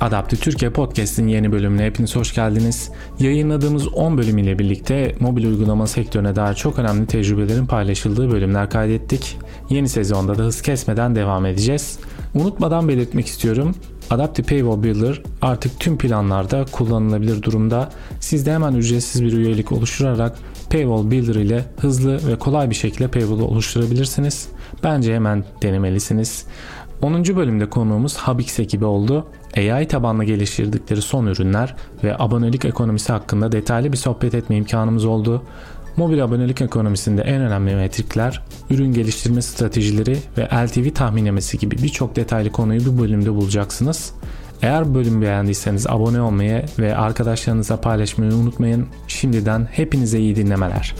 Adapte Türkiye Podcast'in yeni bölümüne hepiniz hoş geldiniz. Yayınladığımız 10 bölüm ile birlikte mobil uygulama sektörüne dair çok önemli tecrübelerin paylaşıldığı bölümler kaydettik. Yeni sezonda da hız kesmeden devam edeceğiz. Unutmadan belirtmek istiyorum. Adaptive Paywall Builder artık tüm planlarda kullanılabilir durumda. Siz de hemen ücretsiz bir üyelik oluşturarak Paywall Builder ile hızlı ve kolay bir şekilde Paywall'u oluşturabilirsiniz. Bence hemen denemelisiniz. 10. bölümde konuğumuz Habix ekibi oldu. AI tabanlı geliştirdikleri son ürünler ve abonelik ekonomisi hakkında detaylı bir sohbet etme imkanımız oldu. Mobil abonelik ekonomisinde en önemli metrikler, ürün geliştirme stratejileri ve LTV tahminlemesi gibi birçok detaylı konuyu bu bölümde bulacaksınız. Eğer bölüm beğendiyseniz abone olmayı ve arkadaşlarınızla paylaşmayı unutmayın. Şimdiden hepinize iyi dinlemeler.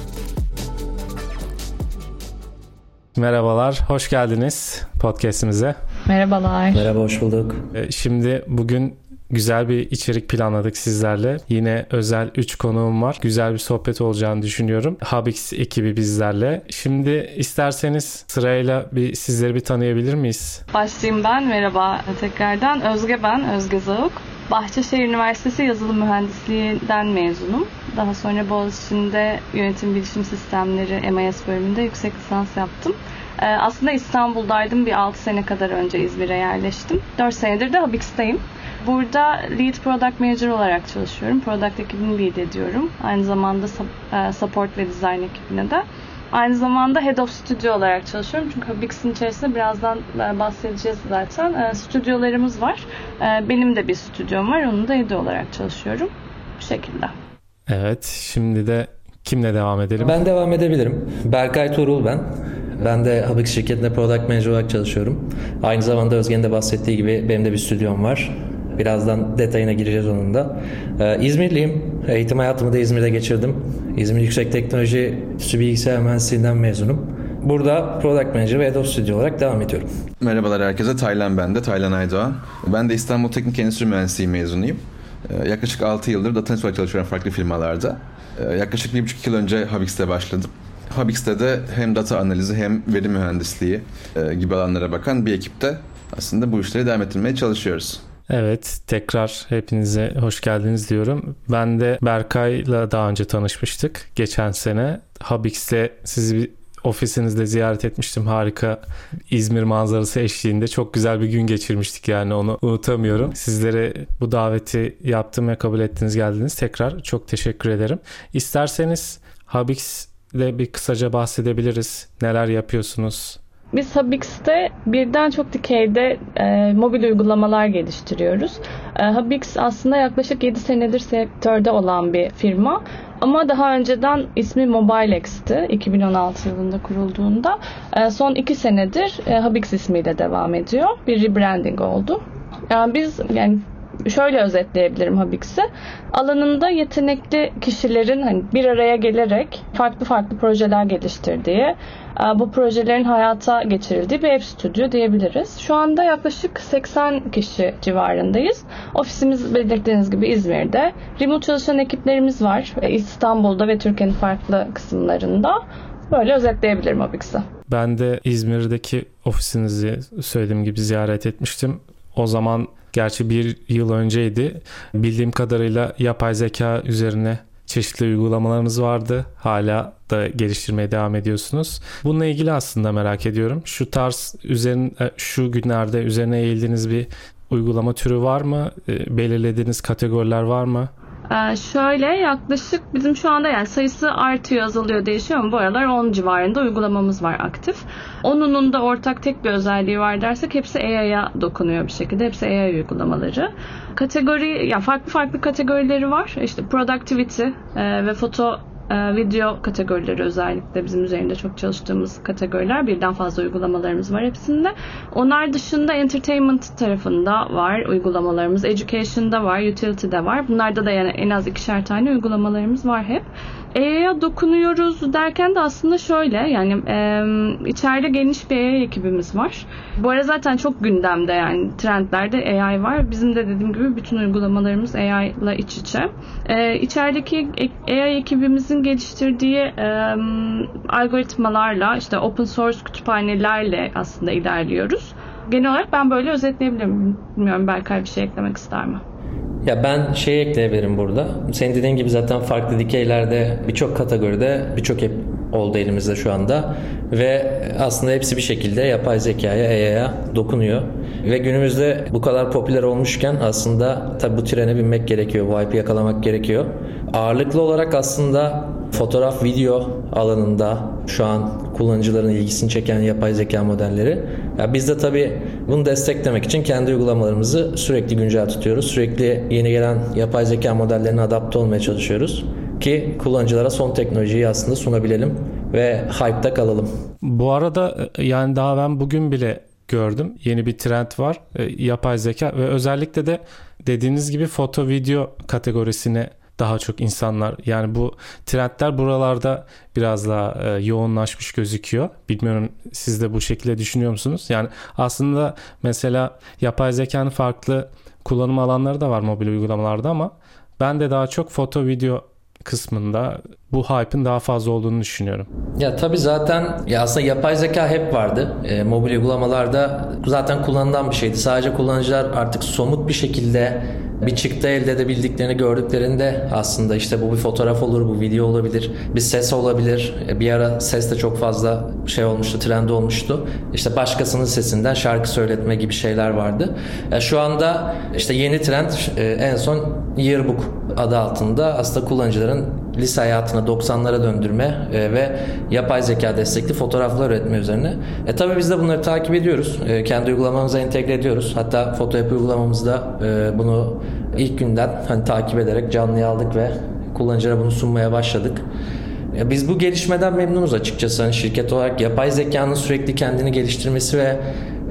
Merhabalar, hoş geldiniz podcastimize. Merhabalar. Merhaba, hoş bulduk. Ee, şimdi bugün güzel bir içerik planladık sizlerle. Yine özel 3 konuğum var. Güzel bir sohbet olacağını düşünüyorum. Habix ekibi bizlerle. Şimdi isterseniz sırayla bir sizleri bir tanıyabilir miyiz? Başlayayım ben. Merhaba tekrardan. Özge ben, Özge Zavuk. Bahçeşehir Üniversitesi Yazılım Mühendisliği'nden mezunum. Daha sonra Boğaziçi'nde Yönetim Bilişim Sistemleri MIS bölümünde yüksek lisans yaptım. Ee, aslında İstanbul'daydım. Bir 6 sene kadar önce İzmir'e yerleştim. 4 senedir de Habix'teyim. Burada Lead Product Manager olarak çalışıyorum. Product ekibini lead ediyorum. Aynı zamanda e, Support ve Design ekibine de. Aynı zamanda Head of Studio olarak çalışıyorum. Çünkü Habix'in içerisinde birazdan e, bahsedeceğiz zaten. E, stüdyolarımız var. Benim de bir stüdyom var. Onun da head olarak çalışıyorum. Bu şekilde. Evet. Şimdi de kimle devam edelim? Ben devam edebilirim. Berkay Tuğrul ben. Ben de Habix şirketinde Product Manager olarak çalışıyorum. Aynı zamanda Özge'nin de bahsettiği gibi benim de bir stüdyom var. Birazdan detayına gireceğiz onun da. Ee, İzmirliyim. Eğitim hayatımı da İzmir'de geçirdim. İzmir Yüksek Teknoloji Tüsü Bilgisayar Mühendisliğinden mezunum. Burada Product Manager ve of Studio olarak devam ediyorum. Merhabalar herkese. Taylan ben de. Taylan Aydoğan. Ben de İstanbul Teknik Endüstri Mühendisliği mezunuyum. Ee, yaklaşık 6 yıldır data çalışıyorum farklı firmalarda. Ee, yaklaşık 1,5 yıl önce Habix'te başladım. Habix'te de hem data analizi hem veri mühendisliği e, gibi alanlara bakan bir ekipte aslında bu işleri devam ettirmeye çalışıyoruz. Evet tekrar hepinize hoş geldiniz diyorum. Ben de Berkay'la daha önce tanışmıştık geçen sene. Habix'le sizi ofisinizde ziyaret etmiştim. Harika İzmir manzarası eşliğinde çok güzel bir gün geçirmiştik yani onu unutamıyorum. Sizlere bu daveti yaptım ve kabul ettiniz geldiniz. Tekrar çok teşekkür ederim. İsterseniz Habix ile bir kısaca bahsedebiliriz. Neler yapıyorsunuz? Biz Habix'te birden çok dikeyde e, mobil uygulamalar geliştiriyoruz. E, Habix aslında yaklaşık 7 senedir sektörde olan bir firma. Ama daha önceden ismi MobileX'ti 2016 yılında kurulduğunda. E, son 2 senedir e, Habix ismiyle devam ediyor. Bir rebranding oldu. Yani biz yani şöyle özetleyebilirim Habix'i. Alanında yetenekli kişilerin hani bir araya gelerek farklı farklı projeler geliştirdiği, e, bu projelerin hayata geçirildiği bir ev stüdyo diyebiliriz. Şu anda yaklaşık 80 kişi civarındayız. Ofisimiz belirttiğiniz gibi İzmir'de. Remote çalışan ekiplerimiz var. E, İstanbul'da ve Türkiye'nin farklı kısımlarında. Böyle özetleyebilirim Habix'i. Ben de İzmir'deki ofisinizi söylediğim gibi ziyaret etmiştim. O zaman Gerçi bir yıl önceydi. Bildiğim kadarıyla yapay zeka üzerine çeşitli uygulamalarınız vardı. Hala da geliştirmeye devam ediyorsunuz. Bununla ilgili aslında merak ediyorum. Şu tarz üzerin e, şu günlerde üzerine eğildiğiniz bir uygulama türü var mı? E, belirlediğiniz kategoriler var mı? Ee, şöyle yaklaşık bizim şu anda yani sayısı artıyor azalıyor değişiyor ama bu aralar 10 civarında uygulamamız var aktif. Onunun da ortak tek bir özelliği var dersek hepsi AI'ya dokunuyor bir şekilde. Hepsi AI uygulamaları. Kategori ya farklı farklı kategorileri var. İşte productivity e, ve foto video kategorileri özellikle bizim üzerinde çok çalıştığımız kategoriler. Birden fazla uygulamalarımız var hepsinde. Onlar dışında entertainment tarafında var uygulamalarımız. Education'da var, utility'de var. Bunlarda da yani en az ikişer tane uygulamalarımız var hep. AI'ya dokunuyoruz derken de aslında şöyle yani e, içeride geniş bir AI ekibimiz var. Bu ara zaten çok gündemde yani trendlerde AI var. Bizim de dediğim gibi bütün uygulamalarımız AI ile iç içe. E, içerideki AI ekibimizin geliştirdiği e, algoritmalarla işte open source kütüphanelerle aslında ilerliyoruz. genel olarak ben böyle özetleyebilirim. Bilmiyorum Berkay bir şey eklemek ister mi? Ya ben şey ekleyebilirim burada. Senin dediğin gibi zaten farklı dikeylerde birçok kategoride birçok app oldu elimizde şu anda. Ve aslında hepsi bir şekilde yapay zekaya, AI'ya dokunuyor. Ve günümüzde bu kadar popüler olmuşken aslında tabi bu trene binmek gerekiyor. Bu hype'ı yakalamak gerekiyor. Ağırlıklı olarak aslında fotoğraf, video alanında şu an kullanıcıların ilgisini çeken yapay zeka modelleri. Ya biz de tabii bunu desteklemek için kendi uygulamalarımızı sürekli güncel tutuyoruz. Sürekli yeni gelen yapay zeka modellerine adapte olmaya çalışıyoruz ki kullanıcılara son teknolojiyi aslında sunabilelim ve hype'da kalalım. Bu arada e, yani daha ben bugün bile gördüm. Yeni bir trend var. E, yapay zeka ve özellikle de dediğiniz gibi foto video kategorisine daha çok insanlar yani bu trendler buralarda biraz daha e, yoğunlaşmış gözüküyor. Bilmiyorum siz de bu şekilde düşünüyor musunuz? Yani aslında mesela yapay zekanın farklı kullanım alanları da var mobil uygulamalarda ama ben de daha çok foto video kısmında bu hype'ın daha fazla olduğunu düşünüyorum. Ya tabii zaten ya aslında yapay zeka hep vardı. E, mobil uygulamalarda zaten kullanılan bir şeydi. Sadece kullanıcılar artık somut bir şekilde bir çıktı elde edebildiklerini gördüklerinde aslında işte bu bir fotoğraf olur, bu video olabilir, bir ses olabilir. E, bir ara ses de çok fazla şey olmuştu, trend olmuştu. İşte başkasının sesinden şarkı söyletme gibi şeyler vardı. Ya şu anda işte yeni trend e, en son Yearbook adı altında aslında kullanıcıların lise hayatına 90'lara döndürme e, ve yapay zeka destekli fotoğraflar üretme üzerine. E tabi biz de bunları takip ediyoruz. E, kendi uygulamamıza entegre ediyoruz. Hatta foto yapı uygulamamızda e, bunu ilk günden hani takip ederek canlıya aldık ve kullanıcılara bunu sunmaya başladık. Ya biz bu gelişmeden memnunuz açıkçası. Hani şirket olarak yapay zekanın sürekli kendini geliştirmesi ve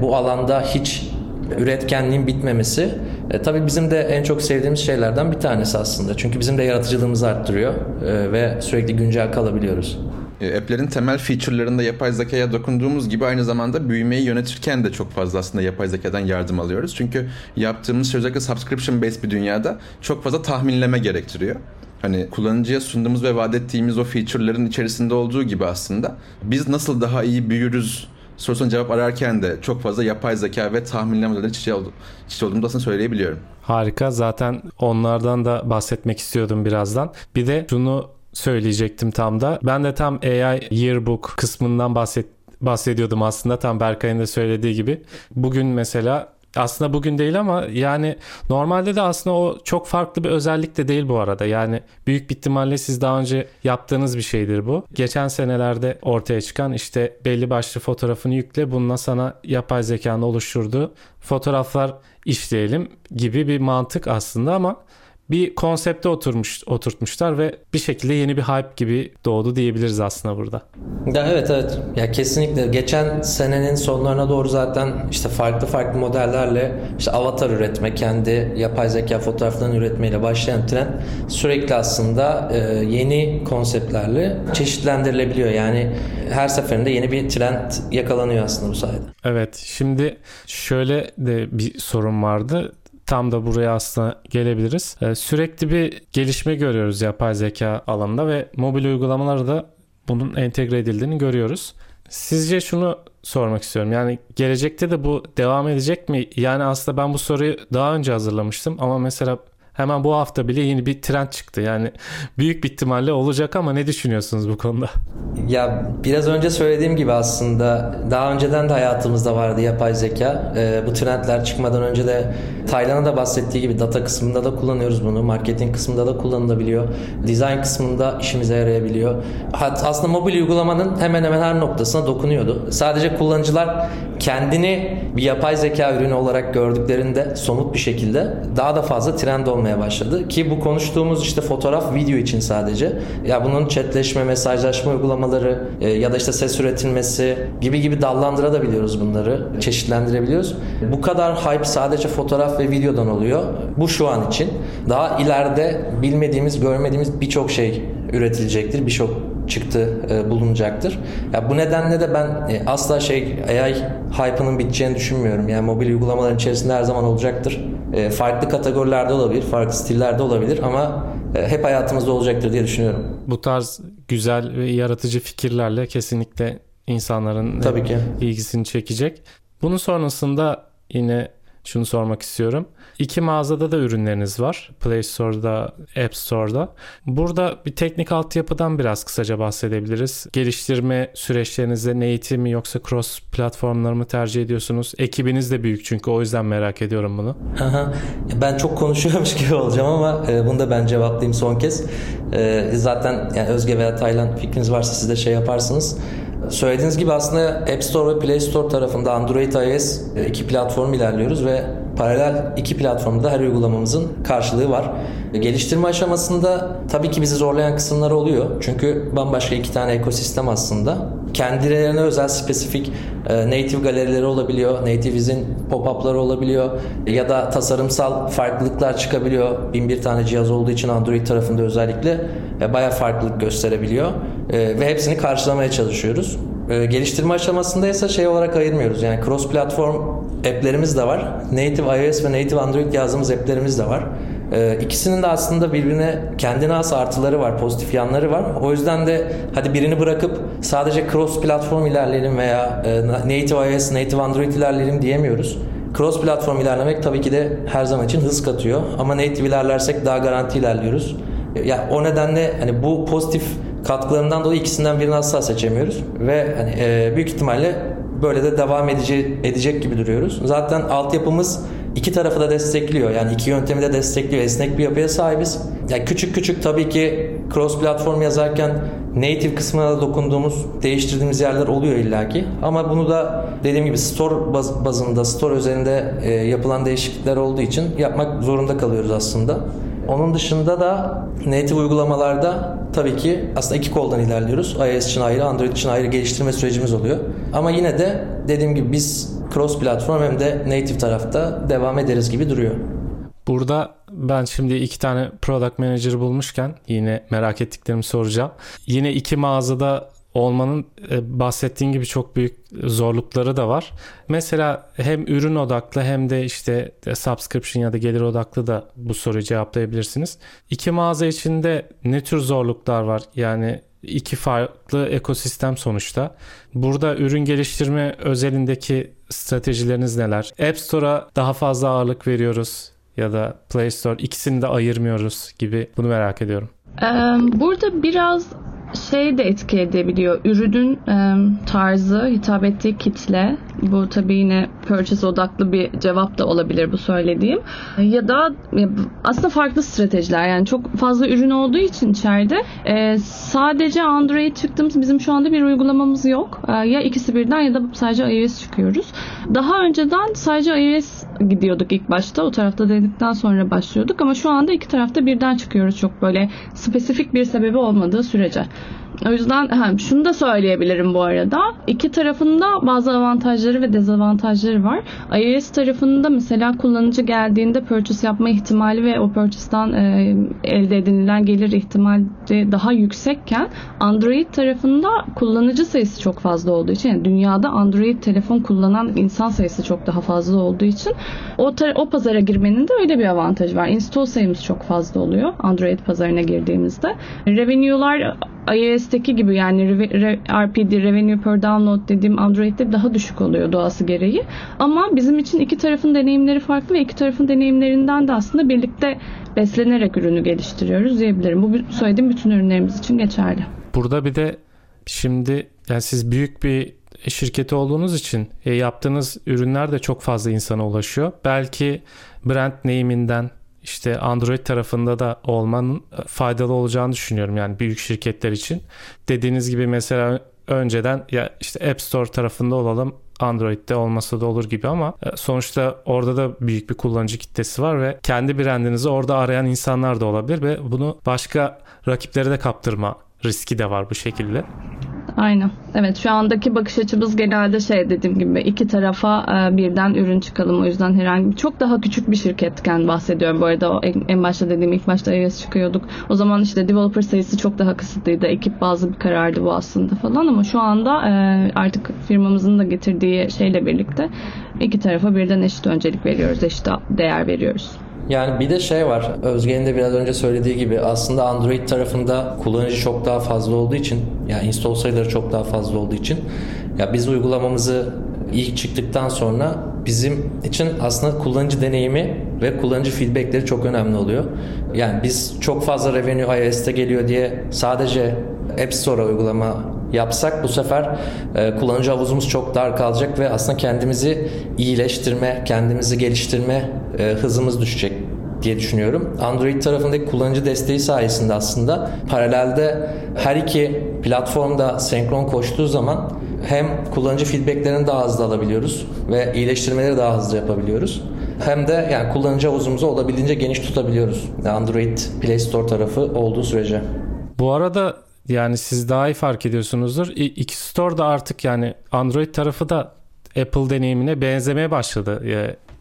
bu alanda hiç üretkenliğin bitmemesi e, tabii bizim de en çok sevdiğimiz şeylerden bir tanesi aslında. Çünkü bizim de yaratıcılığımızı arttırıyor e, ve sürekli güncel kalabiliyoruz. E, app'lerin temel feature'larında yapay zekaya dokunduğumuz gibi aynı zamanda büyümeyi yönetirken de çok fazla aslında yapay zekadan yardım alıyoruz. Çünkü yaptığımız şey özellikle subscription based bir dünyada çok fazla tahminleme gerektiriyor. Hani kullanıcıya sunduğumuz ve vaat ettiğimiz o feature'ların içerisinde olduğu gibi aslında biz nasıl daha iyi büyürüz sorusuna cevap ararken de çok fazla yapay zeka ve tahminlemelerden iç içe, oldu, iç içe olduğumu aslında söyleyebiliyorum. Harika. Zaten onlardan da bahsetmek istiyordum birazdan. Bir de şunu söyleyecektim tam da. Ben de tam AI Yearbook kısmından bahset bahsediyordum aslında tam Berkay'ın da söylediği gibi. Bugün mesela aslında bugün değil ama yani normalde de aslında o çok farklı bir özellik de değil bu arada. Yani büyük bir ihtimalle siz daha önce yaptığınız bir şeydir bu. Geçen senelerde ortaya çıkan işte belli başlı fotoğrafını yükle bununla sana yapay zekanın oluşturduğu fotoğraflar işleyelim gibi bir mantık aslında ama bir konsepte oturmuş oturtmuşlar ve bir şekilde yeni bir hype gibi doğdu diyebiliriz aslında burada. Ya evet evet. Ya kesinlikle geçen senenin sonlarına doğru zaten işte farklı farklı modellerle işte avatar üretme, kendi yapay zeka fotoğraflarını üretmeyle başlayan trend sürekli aslında e, yeni konseptlerle çeşitlendirilebiliyor. Yani her seferinde yeni bir trend yakalanıyor aslında bu sayede. Evet. Şimdi şöyle de bir sorun vardı tam da buraya aslında gelebiliriz. Ee, sürekli bir gelişme görüyoruz yapay zeka alanında ve mobil uygulamalarda da bunun entegre edildiğini görüyoruz. Sizce şunu sormak istiyorum. Yani gelecekte de bu devam edecek mi? Yani aslında ben bu soruyu daha önce hazırlamıştım ama mesela hemen bu hafta bile yeni bir trend çıktı. Yani büyük bir ihtimalle olacak ama ne düşünüyorsunuz bu konuda? Ya biraz önce söylediğim gibi aslında daha önceden de hayatımızda vardı yapay zeka. Ee, bu trendler çıkmadan önce de Taylan'a da bahsettiği gibi data kısmında da kullanıyoruz bunu. Marketing kısmında da kullanılabiliyor. Design kısmında işimize yarayabiliyor. Aslında mobil uygulamanın hemen hemen her noktasına dokunuyordu. Sadece kullanıcılar kendini bir yapay zeka ürünü olarak gördüklerinde somut bir şekilde daha da fazla trend olmaya başladı. Ki bu konuştuğumuz işte fotoğraf, video için sadece. Ya bunun chatleşme, mesajlaşma uygulamaları e, ya da işte ses üretilmesi gibi gibi dallandırabiliyoruz bunları. Çeşitlendirebiliyoruz. Bu kadar hype sadece fotoğraf ve videodan oluyor. Bu şu an için. Daha ileride bilmediğimiz, görmediğimiz birçok şey üretilecektir. Birçok çıktı e, bulunacaktır. Ya bu nedenle de ben e, asla şey AI hype'ının biteceğini düşünmüyorum. Yani mobil uygulamaların içerisinde her zaman olacaktır. E, farklı kategorilerde olabilir, farklı stillerde olabilir ama e, hep hayatımızda olacaktır diye düşünüyorum. Bu tarz güzel ve yaratıcı fikirlerle kesinlikle insanların Tabii ki. ilgisini çekecek. Bunun sonrasında yine şunu sormak istiyorum. İki mağazada da ürünleriniz var. Play Store'da, App Store'da. Burada bir teknik altyapıdan biraz kısaca bahsedebiliriz. Geliştirme süreçlerinizde native mi yoksa cross platformları mı tercih ediyorsunuz? Ekibiniz de büyük çünkü o yüzden merak ediyorum bunu. ben çok konuşuyormuş gibi olacağım ama e, bunu da ben cevaplayayım son kez. E, zaten yani Özge veya Taylan fikriniz varsa siz de şey yaparsınız. Söylediğiniz gibi aslında App Store ve Play Store tarafında Android iOS e, iki platform ilerliyoruz ve paralel iki platformda her uygulamamızın karşılığı var. E, geliştirme aşamasında tabii ki bizi zorlayan kısımlar oluyor. Çünkü bambaşka iki tane ekosistem aslında. Kendilerine özel spesifik e, native galerileri olabiliyor. Native'izin pop-up'ları olabiliyor. Ya da tasarımsal farklılıklar çıkabiliyor. Bin bir tane cihaz olduğu için Android tarafında özellikle baya farklılık gösterebiliyor. Ve hepsini karşılamaya çalışıyoruz. Geliştirme aşamasında ise şey olarak ayırmıyoruz. Yani cross platform app'lerimiz de var. Native iOS ve native Android yazdığımız app'lerimiz de var. Ee, ikisinin de aslında birbirine kendine has artıları var, pozitif yanları var. O yüzden de hadi birini bırakıp sadece cross platform ilerleyelim veya e, native iOS, native Android ilerleyelim diyemiyoruz. Cross platform ilerlemek tabii ki de her zaman için hız katıyor. Ama native ilerlersek daha garanti ilerliyoruz. Ya yani o nedenle hani bu pozitif katkılarından dolayı ikisinden birini asla seçemiyoruz ve hani, e, büyük ihtimalle böyle de devam edecek, edecek gibi duruyoruz. Zaten altyapımız iki tarafı da destekliyor. Yani iki yöntemi de destekliyor. Esnek bir yapıya sahibiz. Yani küçük küçük tabii ki cross platform yazarken native kısmına da dokunduğumuz, değiştirdiğimiz yerler oluyor illaki. Ama bunu da dediğim gibi store baz, bazında, store üzerinde e, yapılan değişiklikler olduğu için yapmak zorunda kalıyoruz aslında. Onun dışında da native uygulamalarda tabii ki aslında iki koldan ilerliyoruz. iOS için ayrı, Android için ayrı geliştirme sürecimiz oluyor. Ama yine de dediğim gibi biz cross platform hem de native tarafta devam ederiz gibi duruyor. Burada ben şimdi iki tane product manager bulmuşken yine merak ettiklerimi soracağım. Yine iki mağazada olmanın e, bahsettiğin gibi çok büyük zorlukları da var. Mesela hem ürün odaklı hem de işte subscription ya da gelir odaklı da bu soruyu cevaplayabilirsiniz. İki mağaza içinde ne tür zorluklar var? Yani iki farklı ekosistem sonuçta. Burada ürün geliştirme özelindeki stratejileriniz neler? App Store'a daha fazla ağırlık veriyoruz ya da Play Store ikisini de ayırmıyoruz gibi bunu merak ediyorum. Burada biraz şey de etki edebiliyor. Ürünün e, tarzı, hitap ettiği kitle. Bu tabii yine purchase odaklı bir cevap da olabilir bu söylediğim. Ya da aslında farklı stratejiler. Yani çok fazla ürün olduğu için içeride e, sadece Android çıktığımız bizim şu anda bir uygulamamız yok. E, ya ikisi birden ya da sadece iOS çıkıyoruz. Daha önceden sadece iOS gidiyorduk ilk başta. O tarafta denedikten sonra başlıyorduk ama şu anda iki tarafta birden çıkıyoruz çok böyle spesifik bir sebebi olmadığı sürece. O yüzden he, şunu da söyleyebilirim bu arada. İki tarafında bazı avantajları ve dezavantajları var. iOS tarafında mesela kullanıcı geldiğinde purchase yapma ihtimali ve o purchase'dan e, elde edinilen gelir ihtimali daha yüksekken Android tarafında kullanıcı sayısı çok fazla olduğu için yani dünyada Android telefon kullanan insan sayısı çok daha fazla olduğu için o, o pazara girmenin de öyle bir avantajı var. Install sayımız çok fazla oluyor Android pazarına girdiğimizde. Revenue'lar iOS'teki gibi yani RPD, Revenue Per Download dediğim Android'de daha düşük oluyor doğası gereği. Ama bizim için iki tarafın deneyimleri farklı ve iki tarafın deneyimlerinden de aslında birlikte beslenerek ürünü geliştiriyoruz diyebilirim. Bu söylediğim bütün ürünlerimiz için geçerli. Burada bir de şimdi yani siz büyük bir şirketi olduğunuz için e, yaptığınız ürünler de çok fazla insana ulaşıyor. Belki brand name'inden işte Android tarafında da olmanın faydalı olacağını düşünüyorum yani büyük şirketler için. Dediğiniz gibi mesela önceden ya işte App Store tarafında olalım Android'de olmasa da olur gibi ama e, sonuçta orada da büyük bir kullanıcı kitlesi var ve kendi brandinizi orada arayan insanlar da olabilir ve bunu başka rakiplere de kaptırma riski de var bu şekilde. Aynen. Evet şu andaki bakış açımız genelde şey dediğim gibi iki tarafa e, birden ürün çıkalım. O yüzden herhangi çok daha küçük bir şirketken bahsediyorum. Bu arada o en başta dediğim ilk başta iOS çıkıyorduk. O zaman işte developer sayısı çok daha kısıtlıydı. Ekip bazı bir karardı bu aslında falan ama şu anda e, artık firmamızın da getirdiği şeyle birlikte iki tarafa birden eşit öncelik veriyoruz. Eşit değer veriyoruz. Yani bir de şey var. Özge'nin de biraz önce söylediği gibi aslında Android tarafında kullanıcı çok daha fazla olduğu için yani install sayıları çok daha fazla olduğu için ya biz uygulamamızı ilk çıktıktan sonra bizim için aslında kullanıcı deneyimi ve kullanıcı feedbackleri çok önemli oluyor. Yani biz çok fazla revenue iOS'te geliyor diye sadece App Store uygulama yapsak bu sefer e, kullanıcı havuzumuz çok dar kalacak ve aslında kendimizi iyileştirme, kendimizi geliştirme e, hızımız düşecek diye düşünüyorum. Android tarafındaki kullanıcı desteği sayesinde aslında paralelde her iki platformda senkron koştuğu zaman hem kullanıcı feedbacklerini daha hızlı alabiliyoruz ve iyileştirmeleri daha hızlı yapabiliyoruz. Hem de yani kullanıcı havuzumuzu olabildiğince geniş tutabiliyoruz. Android Play Store tarafı olduğu sürece. Bu arada yani siz daha iyi fark ediyorsunuzdur. İki store da artık yani Android tarafı da Apple deneyimine benzemeye başladı.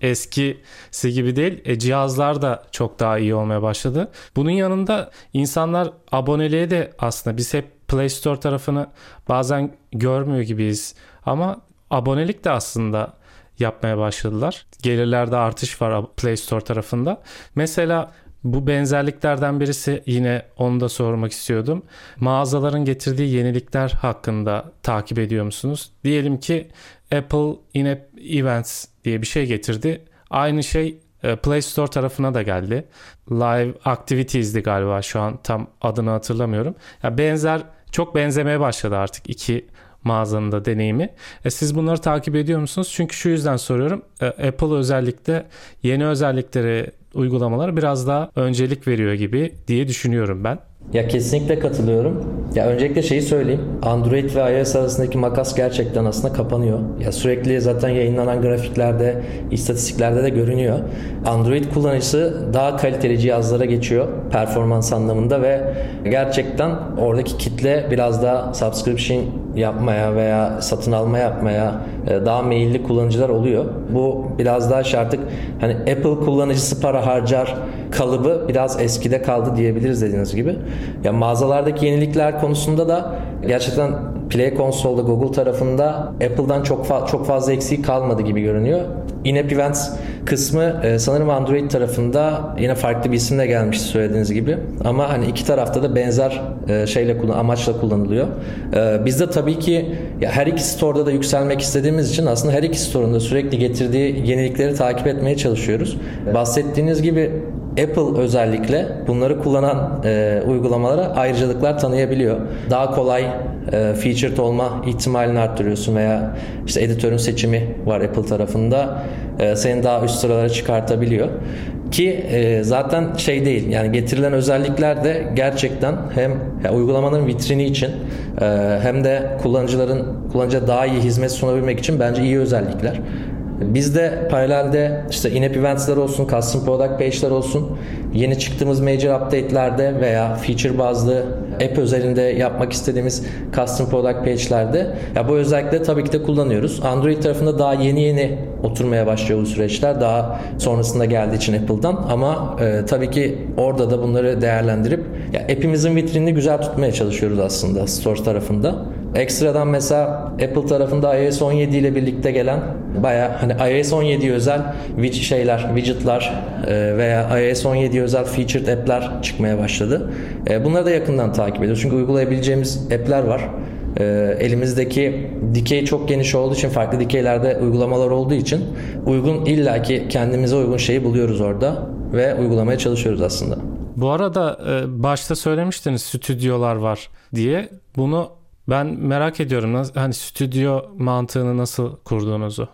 Eskisi gibi değil. E, cihazlar da çok daha iyi olmaya başladı. Bunun yanında insanlar aboneliğe de aslında biz hep Play Store tarafını bazen görmüyor gibiyiz. Ama abonelik de aslında yapmaya başladılar. Gelirlerde artış var Play Store tarafında. Mesela bu benzerliklerden birisi yine onu da sormak istiyordum. Mağazaların getirdiği yenilikler hakkında takip ediyor musunuz? Diyelim ki Apple yine Events diye bir şey getirdi. Aynı şey e, Play Store tarafına da geldi. Live Activities'di galiba şu an tam adını hatırlamıyorum. Ya benzer çok benzemeye başladı artık iki mağazanın da deneyimi. E siz bunları takip ediyor musunuz? Çünkü şu yüzden soruyorum. E, Apple özellikle yeni özellikleri uygulamalara biraz daha öncelik veriyor gibi diye düşünüyorum ben. Ya kesinlikle katılıyorum. Ya öncelikle şeyi söyleyeyim. Android ve iOS arasındaki makas gerçekten aslında kapanıyor. Ya sürekli zaten yayınlanan grafiklerde, istatistiklerde de görünüyor. Android kullanıcısı daha kaliteli cihazlara geçiyor performans anlamında ve gerçekten oradaki kitle biraz daha subscription yapmaya veya satın alma yapmaya e, daha meyilli kullanıcılar oluyor. Bu biraz daha şey artık hani Apple kullanıcısı para harcar kalıbı biraz eskide kaldı diyebiliriz dediğiniz gibi. Ya mağazalardaki yenilikler konusunda da gerçekten Play Console'da Google tarafında Apple'dan çok fa- çok fazla eksik kalmadı gibi görünüyor. In-app events kısmı e, sanırım Android tarafında yine farklı bir isimle gelmişti söylediğiniz gibi. Ama hani iki tarafta da benzer e, şeyle kullan amaçla kullanılıyor. E, biz de tabii ki ya her iki store'da da yükselmek istediğimiz için aslında her iki store'un da sürekli getirdiği yenilikleri takip etmeye çalışıyoruz. Bahsettiğiniz gibi Apple özellikle bunları kullanan e, uygulamalara ayrıcalıklar tanıyabiliyor. Daha kolay e, featured olma ihtimalini arttırıyorsun veya işte editörün seçimi var Apple tarafında. E, seni daha üst sıralara çıkartabiliyor. Ki e, zaten şey değil yani getirilen özellikler de gerçekten hem ya, uygulamanın vitrini için e, hem de kullanıcıların kullanıcıya daha iyi hizmet sunabilmek için bence iyi özellikler. Bizde paralelde işte in-app events'ler olsun, custom product page'ler olsun, yeni çıktığımız major update'lerde veya feature bazlı app özelinde yapmak istediğimiz custom product page'lerde ya bu özellikleri tabii ki de kullanıyoruz. Android tarafında daha yeni yeni oturmaya başlıyor bu süreçler. Daha sonrasında geldiği için Apple'dan ama e, tabii ki orada da bunları değerlendirip ya app'imizin vitrinini güzel tutmaya çalışıyoruz aslında Store tarafında. Ekstradan mesela Apple tarafında iOS 17 ile birlikte gelen baya hani iOS 17 özel widget şeyler, widgetlar e, veya iOS 17 özel featured app'ler çıkmaya başladı. E, bunları da yakından takip ediyoruz. Çünkü uygulayabileceğimiz app'ler var. E, elimizdeki dikey çok geniş olduğu için farklı dikeylerde uygulamalar olduğu için uygun illaki kendimize uygun şeyi buluyoruz orada ve uygulamaya çalışıyoruz aslında. Bu arada başta söylemiştiniz stüdyolar var diye. Bunu ben merak ediyorum hani stüdyo mantığını nasıl kurduğunuzu.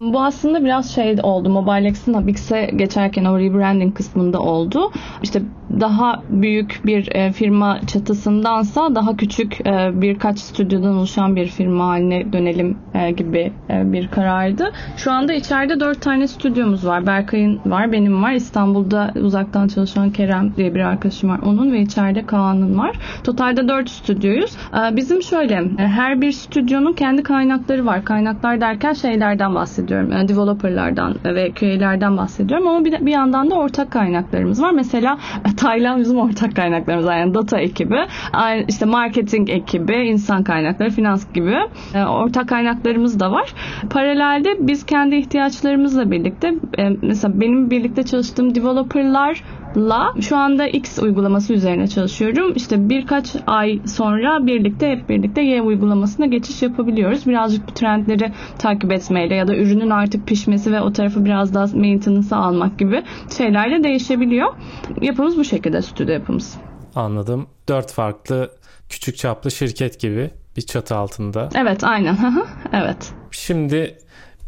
Bu aslında biraz şey oldu. MobileX'in Habix'e geçerken o rebranding kısmında oldu. İşte daha büyük bir e, firma çatısındansa daha küçük e, birkaç stüdyodan oluşan bir firma haline dönelim e, gibi bir karardı. Şu anda içeride dört tane stüdyomuz var. Berkay'ın var, benim var. İstanbul'da uzaktan çalışan Kerem diye bir arkadaşım var. Onun ve içeride Kaan'ın var. Totalde dört stüdyoyuz. Bizim şöyle her bir stüdyonun kendi kaynakları var. Kaynaklar derken şeylerden bahsediyorum. Developerlardan ve QA'lerden bahsediyorum ama bir, bir yandan da ortak kaynaklarımız var. Mesela Taylan bizim ortak kaynaklarımız. Yani data ekibi, işte marketing ekibi, insan kaynakları, finans gibi e, ortak kaynaklarımız da var. Paralelde biz kendi ihtiyaçlarımızla birlikte e, mesela benim birlikte çalıştığım developerlar la şu anda X uygulaması üzerine çalışıyorum. İşte birkaç ay sonra birlikte hep birlikte Y uygulamasına geçiş yapabiliyoruz. Birazcık bu trendleri takip etmeyle ya da ürünün artık pişmesi ve o tarafı biraz daha maintenance'a almak gibi şeylerle değişebiliyor. Yapımız bu şekilde stüdyo yapımız. Anladım. Dört farklı küçük çaplı şirket gibi bir çatı altında. Evet aynen. evet. Şimdi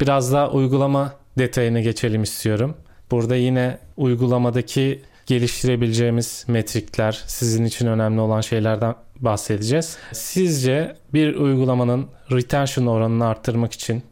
biraz daha uygulama detayına geçelim istiyorum. Burada yine uygulamadaki geliştirebileceğimiz metrikler, sizin için önemli olan şeylerden bahsedeceğiz. Sizce bir uygulamanın retention oranını arttırmak için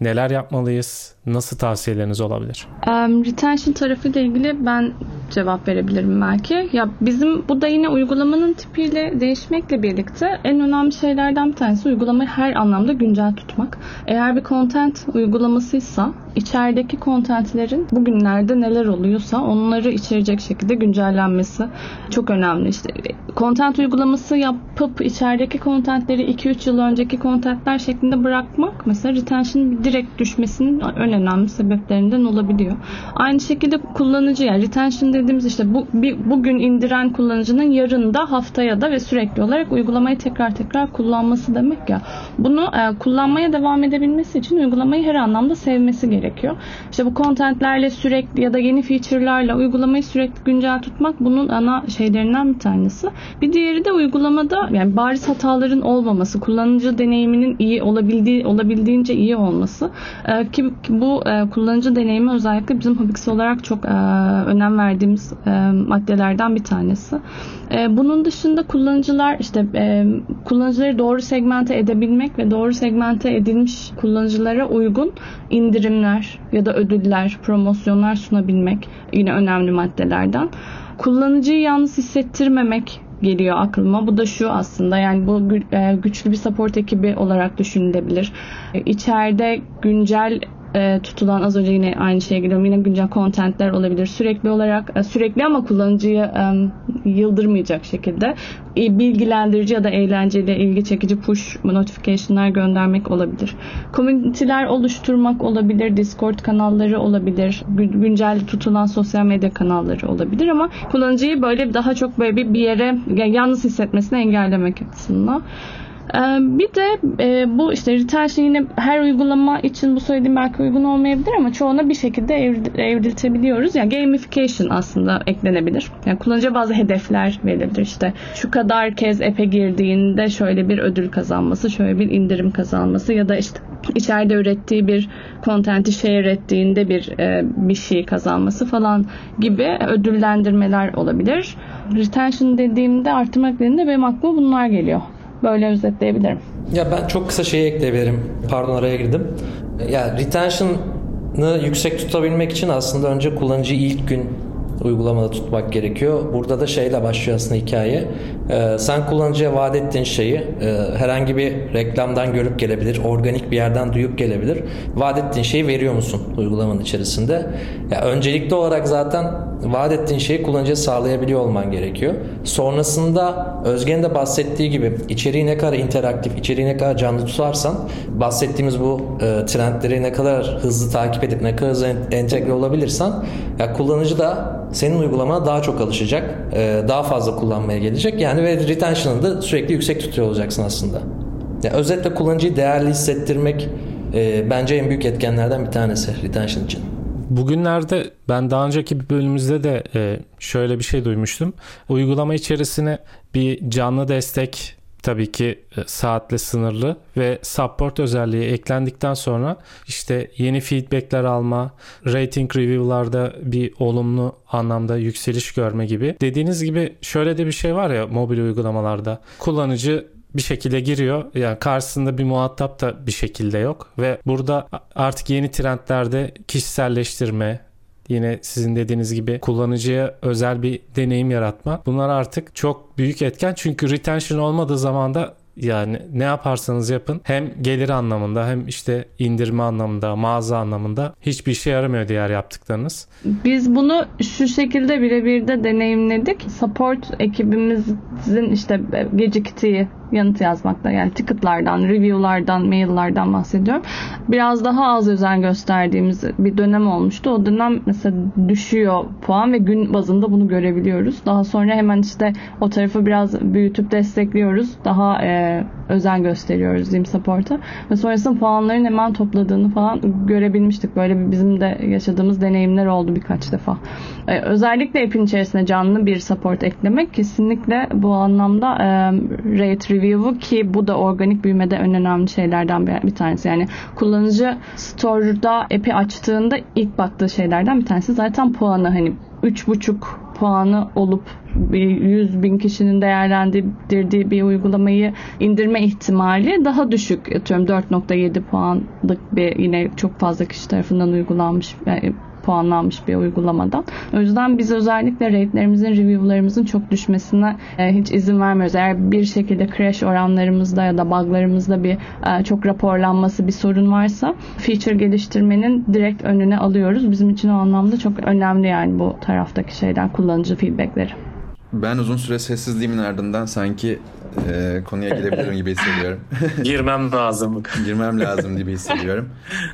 neler yapmalıyız? Nasıl tavsiyeleriniz olabilir? Um, retention tarafıyla ilgili ben cevap verebilirim belki. Ya bizim bu da yine uygulamanın tipiyle değişmekle birlikte en önemli şeylerden bir tanesi uygulamayı her anlamda güncel tutmak. Eğer bir content uygulamasıysa içerideki contentlerin bugünlerde neler oluyorsa onları içerecek şekilde güncellenmesi çok önemli. İşte content uygulaması yapıp içerideki contentleri 2-3 yıl önceki contentler şeklinde bırakmak mesela retention direkt düşmesinin önemli önemli sebeplerinden olabiliyor. Aynı şekilde kullanıcı yani retention dediğimiz işte bu bir, bugün indiren kullanıcının yarın da haftaya da ve sürekli olarak uygulamayı tekrar tekrar kullanması demek ya. Bunu e, kullanmaya devam edebilmesi için uygulamayı her anlamda sevmesi gerekiyor. İşte bu contentlerle sürekli ya da yeni feature'larla uygulamayı sürekli güncel tutmak bunun ana şeylerinden bir tanesi. Bir diğeri de uygulamada yani bariz hataların olmaması, kullanıcı deneyiminin iyi olabildiği olabildiğince iyi olması. E, ki bu bu e, kullanıcı deneyimi özellikle bizim Hubix olarak çok e, önem verdiğimiz e, maddelerden bir tanesi. E, bunun dışında kullanıcılar işte e, kullanıcıları doğru segmente edebilmek ve doğru segmente edilmiş kullanıcılara uygun indirimler ya da ödüller, promosyonlar sunabilmek yine önemli maddelerden. Kullanıcıyı yalnız hissettirmemek geliyor aklıma. Bu da şu aslında yani bu e, güçlü bir support ekibi olarak düşünülebilir. E, içeride güncel e, tutulan az önce yine aynı şeye geliyorum. Yine güncel contentler olabilir. Sürekli olarak e, sürekli ama kullanıcıyı e, yıldırmayacak şekilde e, bilgilendirici ya da eğlenceli, ilgi çekici push notification'lar göndermek olabilir. Community'ler oluşturmak olabilir. Discord kanalları olabilir. Güncel tutulan sosyal medya kanalları olabilir ama kullanıcıyı böyle daha çok böyle bir, bir yere yalnız hissetmesini engellemek açısından. Ee, bir de e, bu işte retention yine her uygulama için bu söylediğim belki uygun olmayabilir ama çoğuna bir şekilde evriltebiliyoruz. Yani gamification aslında eklenebilir. Yani kullanıcıya bazı hedefler verilebilir. İşte şu kadar kez app'e girdiğinde şöyle bir ödül kazanması, şöyle bir indirim kazanması ya da işte içeride ürettiği bir content'i share ettiğinde bir e, bir şey kazanması falan gibi ödüllendirmeler olabilir. Retention dediğimde arttırmak dediğimde benim aklıma bunlar geliyor. Böyle özetleyebilirim. Ya ben çok kısa şeyi ekleyebilirim. Pardon araya girdim. Ya retention'ı yüksek tutabilmek için aslında önce kullanıcıyı ilk gün uygulamada tutmak gerekiyor. Burada da şeyle başlıyor aslında hikaye. Ee, sen kullanıcıya vaat ettiğin şeyi e, herhangi bir reklamdan görüp gelebilir, organik bir yerden duyup gelebilir. Vaat ettiğin şeyi veriyor musun uygulamanın içerisinde? Ya öncelikli olarak zaten vaat ettiğin şeyi kullanıcıya sağlayabiliyor olman gerekiyor. Sonrasında Özge'nin de bahsettiği gibi içeriği ne kadar interaktif, içeriği ne kadar canlı tutarsan bahsettiğimiz bu e, trendleri ne kadar hızlı takip edip ne kadar hızlı entegre olabilirsen ya kullanıcı da senin uygulamana daha çok alışacak, e, daha fazla kullanmaya gelecek. Yani ve retention'ını da sürekli yüksek tutuyor olacaksın aslında. Yani özetle kullanıcıyı değerli hissettirmek e, bence en büyük etkenlerden bir tanesi retention için. Bugünlerde ben daha önceki bir bölümümüzde de e, şöyle bir şey duymuştum. Uygulama içerisine bir canlı destek tabii ki e, saatle sınırlı ve support özelliği eklendikten sonra işte yeni feedbackler alma, rating review'larda bir olumlu anlamda yükseliş görme gibi. Dediğiniz gibi şöyle de bir şey var ya mobil uygulamalarda. Kullanıcı bir şekilde giriyor. Yani karşısında bir muhatap da bir şekilde yok ve burada artık yeni trendlerde kişiselleştirme, yine sizin dediğiniz gibi kullanıcıya özel bir deneyim yaratma. Bunlar artık çok büyük etken çünkü retention olmadığı zaman da yani ne yaparsanız yapın hem gelir anlamında hem işte indirme anlamında, mağaza anlamında hiçbir şey yaramıyor diğer yaptıklarınız. Biz bunu şu şekilde birebir de deneyimledik. Support ekibimizin işte geciktiği yanıt yazmakta. Yani ticketlardan, review'lardan, mail'lardan bahsediyorum. Biraz daha az özen gösterdiğimiz bir dönem olmuştu. O dönem mesela düşüyor puan ve gün bazında bunu görebiliyoruz. Daha sonra hemen işte o tarafı biraz büyütüp destekliyoruz. Daha e, özen gösteriyoruz Zim Support'a. Ve sonrasında puanların hemen topladığını falan görebilmiştik. Böyle bizim de yaşadığımız deneyimler oldu birkaç defa. Ee, özellikle app'in içerisine canlı bir support eklemek kesinlikle bu anlamda e, rate review'u ki bu da organik büyümede en önemli şeylerden bir, bir tanesi. Yani kullanıcı store'da app'i açtığında ilk baktığı şeylerden bir tanesi zaten puanı hani 3.5 puanı olup 100 bin kişinin değerlendirdiği bir uygulamayı indirme ihtimali daha düşük. Atıyorum 4.7 puanlık bir yine çok fazla kişi tarafından uygulanmış puanlanmış bir uygulamadan. O yüzden biz özellikle rate'lerimizin, review'larımızın çok düşmesine e, hiç izin vermiyoruz. Eğer bir şekilde crash oranlarımızda ya da bug'larımızda bir e, çok raporlanması bir sorun varsa feature geliştirmenin direkt önüne alıyoruz. Bizim için o anlamda çok önemli yani bu taraftaki şeyler, kullanıcı feedbackleri. Ben uzun süre sessizliğimin ardından sanki e, konuya girebilirim gibi hissediyorum. Girmem lazım. Girmem lazım gibi hissediyorum.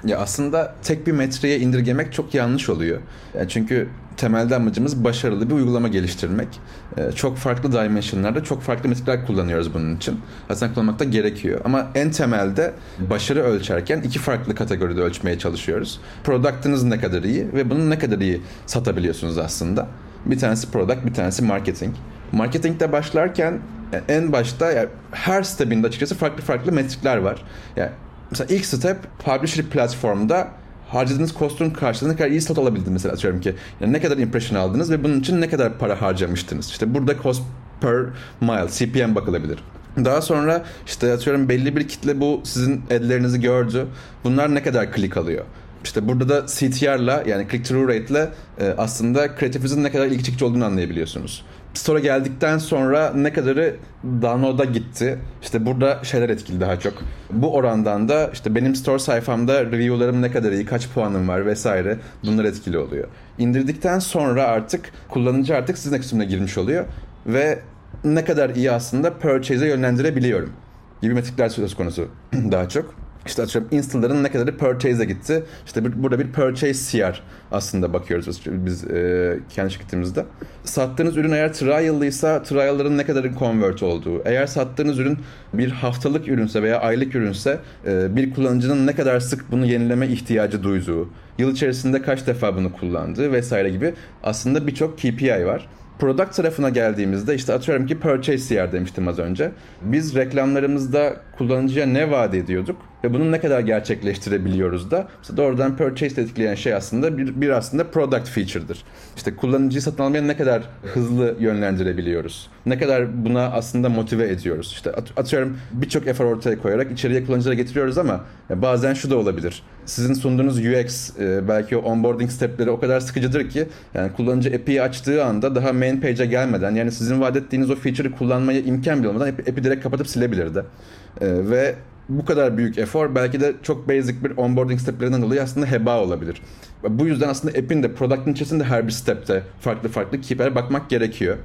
Ya aslında tek bir metreye indirgemek çok yanlış oluyor. Yani çünkü temelde amacımız başarılı bir uygulama geliştirmek. E, çok farklı dimensionlarda çok farklı metrikler kullanıyoruz bunun için. Aslında kullanmak da gerekiyor. Ama en temelde başarı ölçerken iki farklı kategoride ölçmeye çalışıyoruz. Product'ınız ne kadar iyi ve bunu ne kadar iyi satabiliyorsunuz aslında. Bir tanesi product, bir tanesi marketing. Marketingde başlarken en başta yani her stepinde açıkçası farklı farklı metrikler var. Yani mesela ilk step publisher platformda harcadığınız kostun karşılığında ne kadar iyi stat alabildiniz mesela atıyorum ki. Yani ne kadar impression aldınız ve bunun için ne kadar para harcamıştınız. İşte burada cost per mile, CPM bakılabilir. Daha sonra işte atıyorum belli bir kitle bu sizin adlerinizi gördü. Bunlar ne kadar click alıyor? İşte burada da CTR'la yani click through rate'le e, aslında kreatifinizin ne kadar ilgi çekici olduğunu anlayabiliyorsunuz. Store'a geldikten sonra ne kadarı download'a gitti. İşte burada şeyler etkili daha çok. Bu orandan da işte benim store sayfamda review'larım ne kadar iyi, kaç puanım var vesaire bunlar etkili oluyor. İndirdikten sonra artık kullanıcı artık sizin kısmına girmiş oluyor ve ne kadar iyi aslında purchase'e yönlendirebiliyorum gibi metrikler söz konusu daha çok. İşte atıyorum install'ların ne kadarı purchase'e gitti. İşte burada bir purchase CR aslında bakıyoruz biz e, kendi şirketimizde. Sattığınız ürün eğer trial'lıysa trial'ların ne kadarı convert olduğu. Eğer sattığınız ürün bir haftalık ürünse veya aylık ürünse e, bir kullanıcının ne kadar sık bunu yenileme ihtiyacı duyduğu. Yıl içerisinde kaç defa bunu kullandığı vesaire gibi aslında birçok KPI var product tarafına geldiğimizde işte atıyorum ki purchase yer demiştim az önce. Biz reklamlarımızda kullanıcıya ne vaat ediyorduk ve bunu ne kadar gerçekleştirebiliyoruz da işte doğrudan purchase etkileyen şey aslında bir, bir aslında product feature'dır. İşte kullanıcıyı satın almaya ne kadar hızlı yönlendirebiliyoruz. Ne kadar buna aslında motive ediyoruz. İşte atıyorum birçok efor ortaya koyarak içeriye kullanıcılara getiriyoruz ama bazen şu da olabilir. Sizin sunduğunuz UX e, belki o onboarding stepleri o kadar sıkıcıdır ki yani kullanıcı app'i açtığı anda daha main page'e gelmeden yani sizin vaat ettiğiniz o feature'ı kullanmaya imkan bile olmadan app'i direkt kapatıp silebilir de. Ve bu kadar büyük efor belki de çok basic bir onboarding steplerinden dolayı aslında heba olabilir. Bu yüzden aslında app'in de product'ın içerisinde her bir stepte farklı farklı KPI'lere bakmak gerekiyor.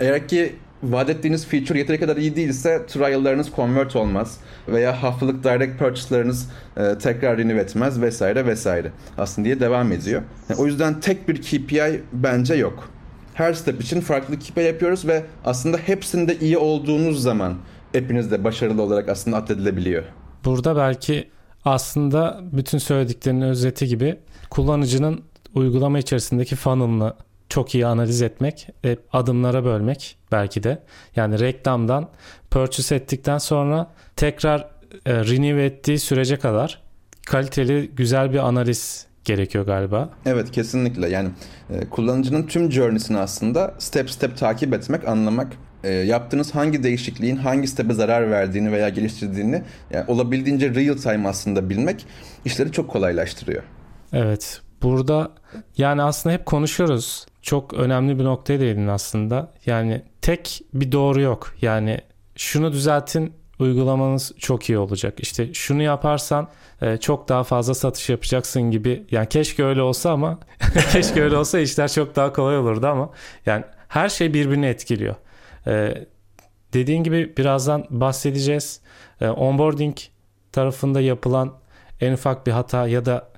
Eğer ki vaat ettiğiniz feature yeteri kadar iyi değilse trial'larınız convert olmaz veya haftalık direct purchase'larınız e, tekrar renew etmez vesaire vesaire aslında diye devam ediyor. Yani o yüzden tek bir KPI bence yok. Her step için farklı KPI yapıyoruz ve aslında hepsinde iyi olduğunuz zaman hepiniz de başarılı olarak aslında addedilebiliyor. Burada belki aslında bütün söylediklerinin özeti gibi kullanıcının uygulama içerisindeki funnel'ını çok iyi analiz etmek, e, adımlara bölmek belki de. Yani reklamdan purchase ettikten sonra tekrar e, renew ettiği sürece kadar kaliteli güzel bir analiz gerekiyor galiba. Evet kesinlikle yani e, kullanıcının tüm journey'sini aslında step step takip etmek, anlamak e, yaptığınız hangi değişikliğin hangi step'e zarar verdiğini veya geliştirdiğini yani olabildiğince real time aslında bilmek işleri çok kolaylaştırıyor. Evet. Burada yani aslında hep konuşuyoruz. Çok önemli bir noktaya değindin aslında. Yani tek bir doğru yok. Yani şunu düzeltin uygulamanız çok iyi olacak. İşte şunu yaparsan e, çok daha fazla satış yapacaksın gibi. Yani keşke öyle olsa ama keşke öyle olsa işler çok daha kolay olurdu ama yani her şey birbirini etkiliyor. E, Dediğin gibi birazdan bahsedeceğiz. E, onboarding tarafında yapılan en ufak bir hata ya da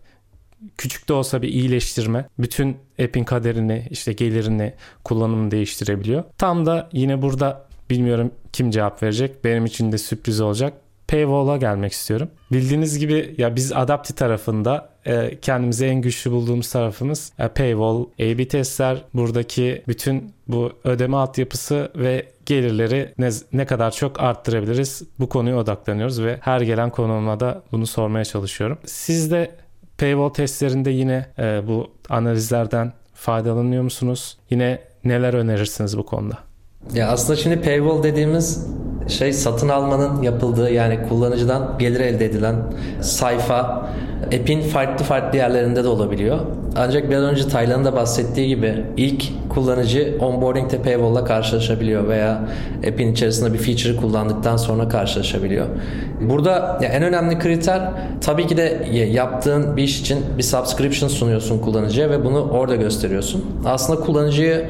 küçük de olsa bir iyileştirme bütün app'in kaderini işte gelirini kullanımını değiştirebiliyor. Tam da yine burada bilmiyorum kim cevap verecek benim için de sürpriz olacak. Paywall'a gelmek istiyorum. Bildiğiniz gibi ya biz Adapti tarafında e, kendimize en güçlü bulduğumuz tarafımız e, Paywall, A-B testler, buradaki bütün bu ödeme altyapısı ve gelirleri ne, ne kadar çok arttırabiliriz bu konuya odaklanıyoruz ve her gelen konuğuma da bunu sormaya çalışıyorum. Siz de Paywall testlerinde yine e, bu analizlerden faydalanıyor musunuz? Yine neler önerirsiniz bu konuda? Ya aslında şimdi paywall dediğimiz şey satın almanın yapıldığı yani kullanıcıdan gelir elde edilen sayfa app'in farklı farklı yerlerinde de olabiliyor. Ancak biraz önce Taylan'ın da bahsettiği gibi ilk kullanıcı onboarding'de paywall'la karşılaşabiliyor veya app'in içerisinde bir feature'ı kullandıktan sonra karşılaşabiliyor. Burada en önemli kriter tabii ki de yaptığın bir iş için bir subscription sunuyorsun kullanıcıya ve bunu orada gösteriyorsun. Aslında kullanıcıyı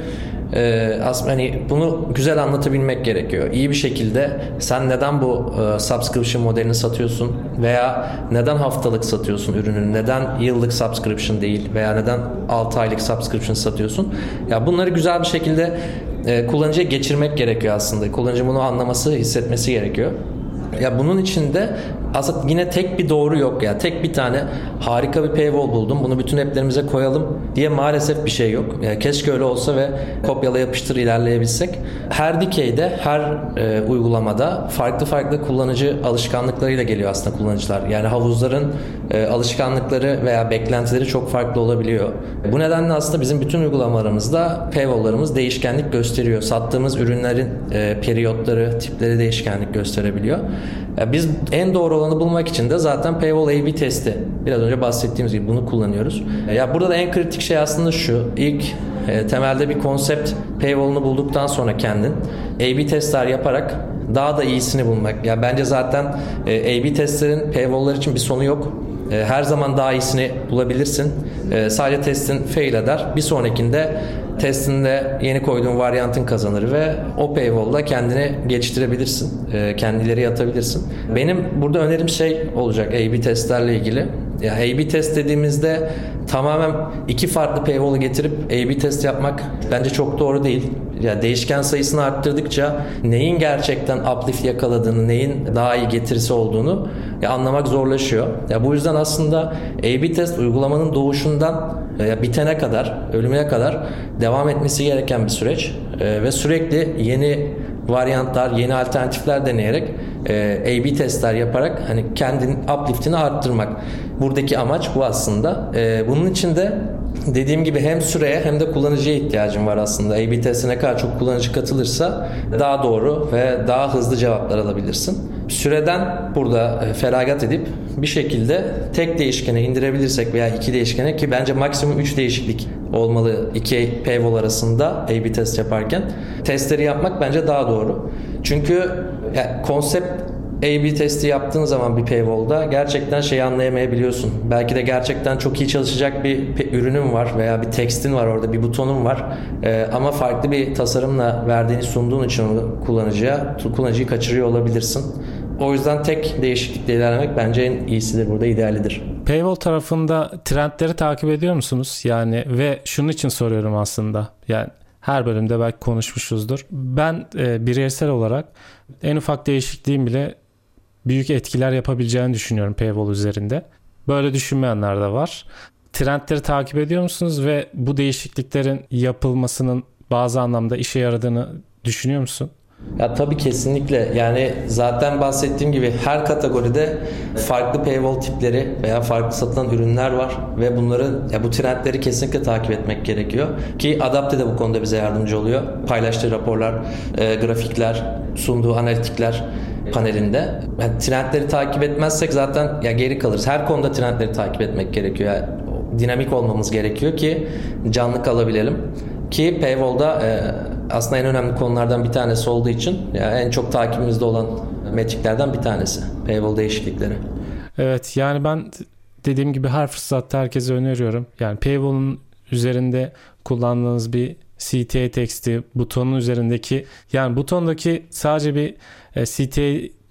e, aslında hani bunu güzel anlatabilmek gerekiyor. İyi bir şekilde sen neden bu e, subscription modelini satıyorsun veya neden haftalık satıyorsun ürünün, neden yıllık subscription değil veya neden 6 aylık subscription satıyorsun. Ya bunları güzel bir şekilde e, kullanıcıya geçirmek gerekiyor aslında. Kullanıcı bunu anlaması, hissetmesi gerekiyor. Ya bunun içinde aslında yine tek bir doğru yok ya. Tek bir tane harika bir paywall buldum. Bunu bütün app'lerimize koyalım diye maalesef bir şey yok. Ya keşke öyle olsa ve kopyala yapıştır ilerleyebilsek. Her dikeyde, her e, uygulamada farklı farklı kullanıcı alışkanlıklarıyla geliyor aslında kullanıcılar. Yani havuzların e, alışkanlıkları veya beklentileri çok farklı olabiliyor. Bu nedenle aslında bizim bütün uygulamalarımızda paywall'larımız değişkenlik gösteriyor. Sattığımız ürünlerin e, periyotları, tipleri değişkenlik gösterebiliyor. Ya biz en doğru olanı bulmak için de zaten paywall A-B testi. Biraz önce bahsettiğimiz gibi bunu kullanıyoruz. Ya burada da en kritik şey aslında şu. İlk e, temelde bir konsept paywall'unu bulduktan sonra kendin A-B testler yaparak daha da iyisini bulmak. Ya bence zaten e, A-B testlerin paywall'lar için bir sonu yok. E, her zaman daha iyisini bulabilirsin. E, sadece testin fail eder. Bir sonrakinde testinde yeni koyduğun varyantın kazanır ve o paywall'da kendini geliştirebilirsin. E, kendileri atabilirsin. Benim burada önerim şey olacak A-B testlerle ilgili. Ya A-B test dediğimizde tamamen iki farklı paywall'u getirip A-B test yapmak bence çok doğru değil. Ya değişken sayısını arttırdıkça neyin gerçekten uplift yakaladığını, neyin daha iyi getirisi olduğunu ya anlamak zorlaşıyor. Ya bu yüzden aslında A/B test uygulamanın doğuşundan ya bitene kadar, ölümüne kadar devam etmesi gereken bir süreç e, ve sürekli yeni varyantlar, yeni alternatifler deneyerek e, A/B testler yaparak hani kendin uplift'ini arttırmak. Buradaki amaç bu aslında. E, bunun için de dediğim gibi hem süreye hem de kullanıcıya ihtiyacım var aslında. A/B testine ne kadar çok kullanıcı katılırsa daha doğru ve daha hızlı cevaplar alabilirsin. Süreden burada e, feragat edip bir şekilde tek değişkene indirebilirsek veya iki değişkene ki bence maksimum 3 değişiklik olmalı iki paywall arasında A/B test yaparken testleri yapmak bence daha doğru. Çünkü yani konsept A-B testi yaptığın zaman bir paywall'da gerçekten şeyi anlayamayabiliyorsun. Belki de gerçekten çok iyi çalışacak bir ürünün var veya bir tekstin var orada, bir butonun var. Ee, ama farklı bir tasarımla verdiğini sunduğun için kullanıcıya, kullanıcıyı kaçırıyor olabilirsin. O yüzden tek değişiklikle ilerlemek bence en iyisidir burada, idealidir. Paywall tarafında trendleri takip ediyor musunuz? Yani ve şunun için soruyorum aslında. Yani her bölümde belki konuşmuşuzdur. Ben e, bireysel olarak en ufak değişikliğin bile büyük etkiler yapabileceğini düşünüyorum paywall üzerinde. Böyle düşünmeyenler de var. Trendleri takip ediyor musunuz ve bu değişikliklerin yapılmasının bazı anlamda işe yaradığını düşünüyor musun? Ya tabii kesinlikle yani zaten bahsettiğim gibi her kategoride farklı paywall tipleri veya farklı satılan ürünler var ve bunların ya bu trendleri kesinlikle takip etmek gerekiyor ki Adapte de bu konuda bize yardımcı oluyor. Paylaştığı raporlar, e, grafikler, sunduğu analitikler panelinde. Yani trendleri takip etmezsek zaten ya geri kalırız. Her konuda trendleri takip etmek gerekiyor. Yani dinamik olmamız gerekiyor ki canlı kalabilelim. Ki Paywall'da e, aslında en önemli konulardan bir tanesi olduğu için yani en çok takibimizde olan metriklerden bir tanesi. Paywall değişiklikleri. Evet yani ben dediğim gibi her fırsatta herkese öneriyorum. Yani Paywall'un üzerinde kullandığınız bir CTA teksti, butonun üzerindeki yani butondaki sadece bir e,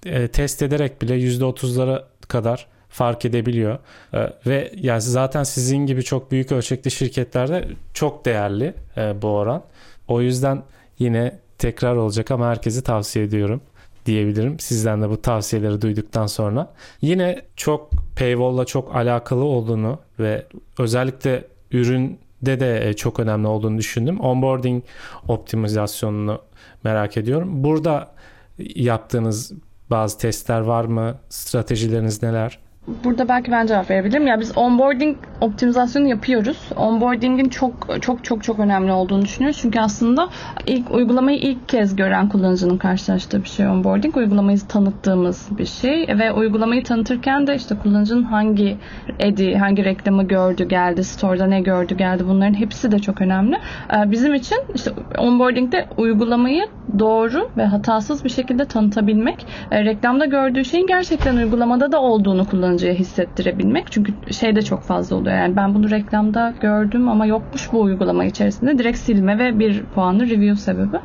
e, test ederek bile %30'lara kadar fark edebiliyor. E, ve yani zaten sizin gibi çok büyük ölçekli şirketlerde çok değerli e, bu oran. O yüzden yine tekrar olacak ama herkese tavsiye ediyorum diyebilirim. Sizden de bu tavsiyeleri duyduktan sonra. Yine çok paywall'la çok alakalı olduğunu ve özellikle üründe de çok önemli olduğunu düşündüm. Onboarding optimizasyonunu merak ediyorum. Burada yaptığınız bazı testler var mı? Stratejileriniz neler? Burada belki ben cevap verebilirim. Ya biz onboarding optimizasyonu yapıyoruz. Onboarding'in çok çok çok çok önemli olduğunu düşünüyoruz. Çünkü aslında ilk uygulamayı ilk kez gören kullanıcının karşılaştığı bir şey onboarding. Uygulamayı tanıttığımız bir şey ve uygulamayı tanıtırken de işte kullanıcının hangi edi, hangi reklamı gördü, geldi, store'da ne gördü, geldi bunların hepsi de çok önemli. Ee, bizim için işte onboarding'de uygulamayı doğru ve hatasız bir şekilde tanıtabilmek, e, reklamda gördüğü şeyin gerçekten uygulamada da olduğunu kullanıcı kullanıcıya hissettirebilmek. Çünkü şey de çok fazla oluyor. Yani ben bunu reklamda gördüm ama yokmuş bu uygulama içerisinde. Direkt silme ve bir puanlı review sebebi.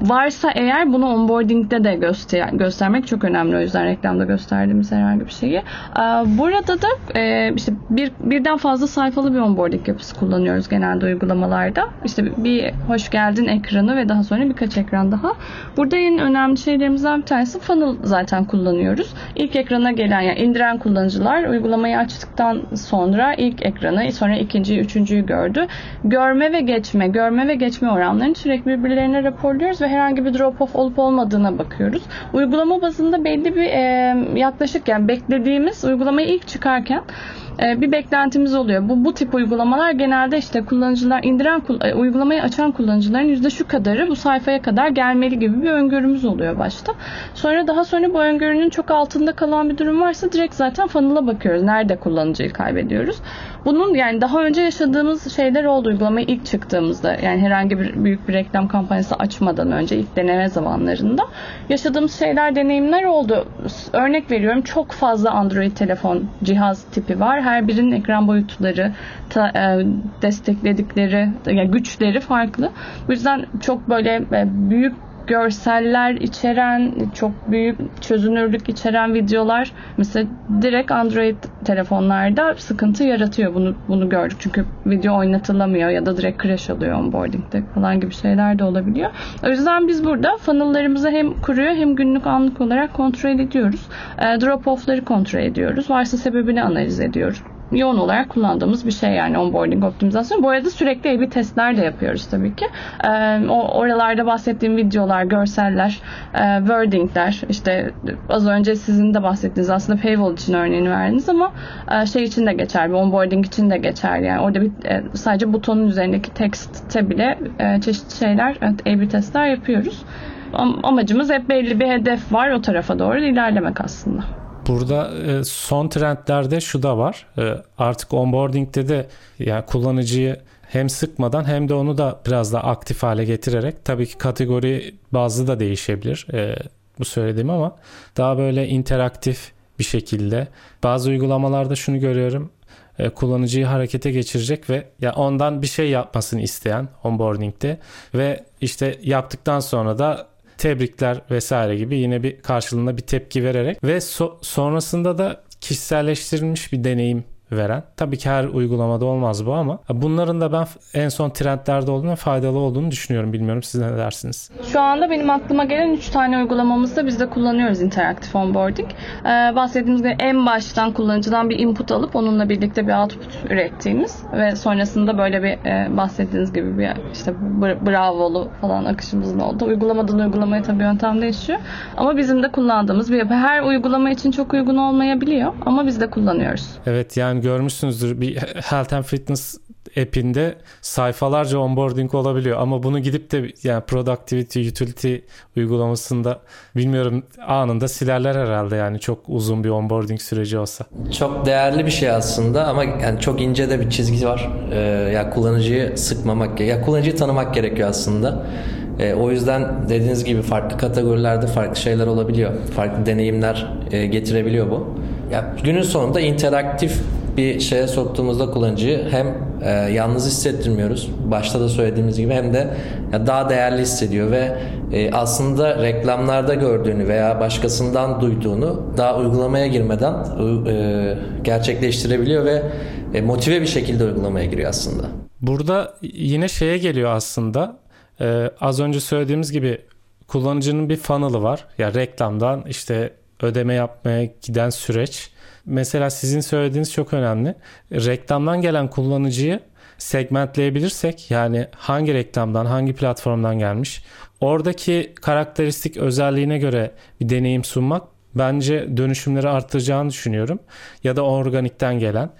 Varsa eğer bunu onboarding'de de göster göstermek çok önemli. O yüzden reklamda gösterdiğimiz herhangi bir şeyi. Burada da e, işte bir, birden fazla sayfalı bir onboarding yapısı kullanıyoruz genelde uygulamalarda. İşte bir hoş geldin ekranı ve daha sonra birkaç ekran daha. Burada en önemli şeylerimizden bir tanesi funnel zaten kullanıyoruz. İlk ekrana gelen yani indiren kullanıcı kullanıcılar uygulamayı açtıktan sonra ilk ekranı, sonra ikinciyi, üçüncüyü gördü. Görme ve geçme, görme ve geçme oranlarını sürekli birbirlerine raporluyoruz ve herhangi bir drop off olup olmadığına bakıyoruz. Uygulama bazında belli bir e, yaklaşık yani beklediğimiz uygulamayı ilk çıkarken bir beklentimiz oluyor. Bu bu tip uygulamalar genelde işte kullanıcılar indiren e, uygulamayı açan kullanıcıların yüzde şu kadarı bu sayfaya kadar gelmeli gibi bir öngörümüz oluyor başta. Sonra daha sonra bu öngörünün çok altında kalan bir durum varsa direkt zaten funnel'a bakıyoruz. Nerede kullanıcıyı kaybediyoruz. Bunun yani daha önce yaşadığımız şeyler oldu uygulamayı ilk çıktığımızda. Yani herhangi bir büyük bir reklam kampanyası açmadan önce ilk deneme zamanlarında yaşadığımız şeyler, deneyimler oldu. Örnek veriyorum çok fazla Android telefon cihaz tipi var her birinin ekran boyutları, ta, e, destekledikleri, yani güçleri farklı. Bu yüzden çok böyle e, büyük görseller içeren, çok büyük çözünürlük içeren videolar mesela direkt Android telefonlarda sıkıntı yaratıyor. Bunu bunu gördük. Çünkü video oynatılamıyor ya da direkt crash oluyor onboarding'de falan gibi şeyler de olabiliyor. O yüzden biz burada funnel'larımızı hem kuruyor hem günlük anlık olarak kontrol ediyoruz. E, drop off'ları kontrol ediyoruz. Varsa sebebini analiz ediyoruz yoğun olarak kullandığımız bir şey yani onboarding optimizasyon. Bu arada sürekli A-B testler de yapıyoruz tabii ki. E, o oralarda bahsettiğim videolar, görseller, e, wordingler, işte az önce sizin de bahsettiğiniz aslında paywall için örneğini verdiniz ama e, şey için de geçerli, onboarding için de geçerli. Yani orada bir e, sadece butonun üzerindeki textte bile e, çeşitli şeyler, A-B testler yapıyoruz. Amacımız hep belli bir hedef var o tarafa doğru ilerlemek aslında. Burada e, son trendlerde şu da var. E, artık onboarding'de de yani kullanıcıyı hem sıkmadan hem de onu da biraz daha aktif hale getirerek tabii ki kategori bazlı da değişebilir e, bu söylediğim ama daha böyle interaktif bir şekilde bazı uygulamalarda şunu görüyorum kullanıcıyı harekete geçirecek ve ya ondan bir şey yapmasını isteyen onboarding'de ve işte yaptıktan sonra da tebrikler vesaire gibi yine bir karşılığında bir tepki vererek ve so- sonrasında da kişiselleştirilmiş bir deneyim veren. Tabii ki her uygulamada olmaz bu ama bunların da ben en son trendlerde olduğunu faydalı olduğunu düşünüyorum. Bilmiyorum siz ne dersiniz? Şu anda benim aklıma gelen 3 tane uygulamamızda biz de kullanıyoruz interaktif onboarding. Ee, bahsettiğimiz gibi en baştan kullanıcıdan bir input alıp onunla birlikte bir output ürettiğimiz ve sonrasında böyle bir e, bahsettiğiniz gibi bir işte bravolu falan akışımızın oldu. Uygulamadan uygulamaya tabii yöntem değişiyor. Ama bizim de kullandığımız bir her uygulama için çok uygun olmayabiliyor ama biz de kullanıyoruz. Evet yani görmüşsünüzdür bir health and fitness app'inde sayfalarca onboarding olabiliyor ama bunu gidip de yani productivity utility uygulamasında bilmiyorum anında silerler herhalde yani çok uzun bir onboarding süreci olsa. Çok değerli bir şey aslında ama yani çok ince de bir çizgi var. Ee, ya kullanıcıyı sıkmamak, ya kullanıcıyı tanımak gerekiyor aslında. E, o yüzden dediğiniz gibi farklı kategorilerde farklı şeyler olabiliyor. Farklı deneyimler e, getirebiliyor bu. Ya günün sonunda interaktif bir şeye soktuğumuzda kullanıcıyı hem e, yalnız hissettirmiyoruz. Başta da söylediğimiz gibi hem de ya daha değerli hissediyor ve e, aslında reklamlarda gördüğünü veya başkasından duyduğunu daha uygulamaya girmeden e, gerçekleştirebiliyor ve e, motive bir şekilde uygulamaya giriyor aslında. Burada yine şeye geliyor aslında. Ee, az önce söylediğimiz gibi kullanıcının bir funnel'ı var. Ya yani reklamdan işte ödeme yapmaya giden süreç. Mesela sizin söylediğiniz çok önemli. Reklamdan gelen kullanıcıyı segmentleyebilirsek yani hangi reklamdan hangi platformdan gelmiş oradaki karakteristik özelliğine göre bir deneyim sunmak bence dönüşümleri arttıracağını düşünüyorum. Ya da organikten gelen.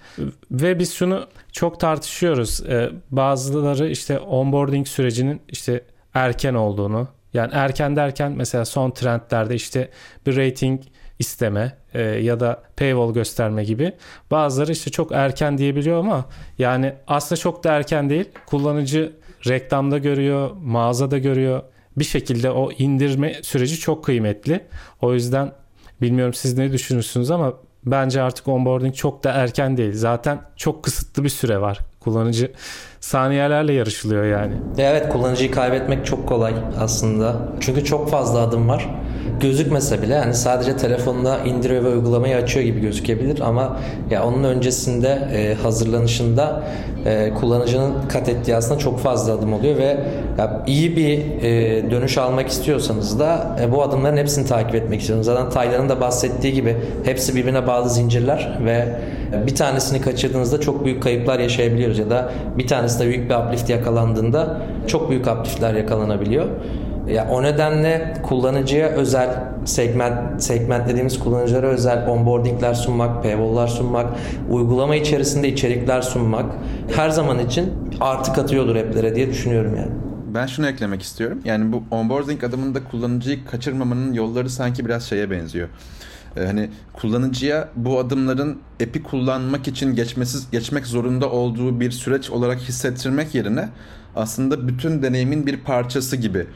Ve biz şunu çok tartışıyoruz. Ee, bazıları işte onboarding sürecinin işte erken olduğunu. Yani erken derken mesela son trendlerde işte bir rating isteme e, ya da paywall gösterme gibi. Bazıları işte çok erken diyebiliyor ama yani aslında çok da erken değil. Kullanıcı reklamda görüyor, mağazada görüyor. Bir şekilde o indirme süreci çok kıymetli. O yüzden bilmiyorum siz ne düşünürsünüz ama bence artık onboarding çok da erken değil. Zaten çok kısıtlı bir süre var. Kullanıcı saniyelerle yarışılıyor yani. Evet kullanıcıyı kaybetmek çok kolay aslında. Çünkü çok fazla adım var. Gözükmese bile hani sadece telefonda indiriyor ve uygulamayı açıyor gibi gözükebilir ama ya onun öncesinde e, hazırlanışında e, kullanıcının kat ettiği aslında çok fazla adım oluyor ve ya, iyi bir e, dönüş almak istiyorsanız da e, bu adımların hepsini takip etmek istiyorsunuz. Zaten Taylan'ın da bahsettiği gibi hepsi birbirine bağlı zincirler ve bir tanesini kaçırdığınızda çok büyük kayıplar yaşayabiliyoruz ya da bir tanesinde büyük bir uplift yakalandığında çok büyük upliftler yakalanabiliyor. Ya o nedenle kullanıcıya özel segment segmentlediğimiz kullanıcılara özel onboardingler sunmak, paywall'lar sunmak, uygulama içerisinde içerikler sunmak her zaman için artı katıyordur app'lere diye düşünüyorum yani. Ben şunu eklemek istiyorum. Yani bu onboarding adımında kullanıcıyı kaçırmamanın yolları sanki biraz şeye benziyor. Ee, hani kullanıcıya bu adımların app'i kullanmak için geçmesiz geçmek zorunda olduğu bir süreç olarak hissettirmek yerine aslında bütün deneyimin bir parçası gibi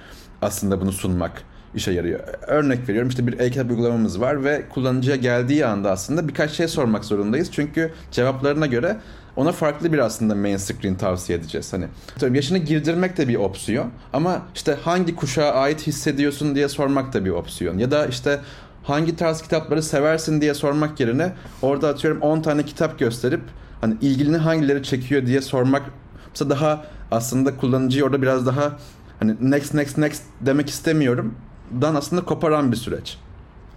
aslında bunu sunmak işe yarıyor. Örnek veriyorum işte bir e-kitap uygulamamız var ve kullanıcıya geldiği anda aslında birkaç şey sormak zorundayız. Çünkü cevaplarına göre ona farklı bir aslında main screen tavsiye edeceğiz. Hani yaşını girdirmek de bir opsiyon ama işte hangi kuşağa ait hissediyorsun diye sormak da bir opsiyon. Ya da işte hangi tarz kitapları seversin diye sormak yerine orada atıyorum 10 tane kitap gösterip hani ilgilini hangileri çekiyor diye sormak mesela daha aslında kullanıcıyı orada biraz daha hani next next next demek istemiyorum dan aslında koparan bir süreç.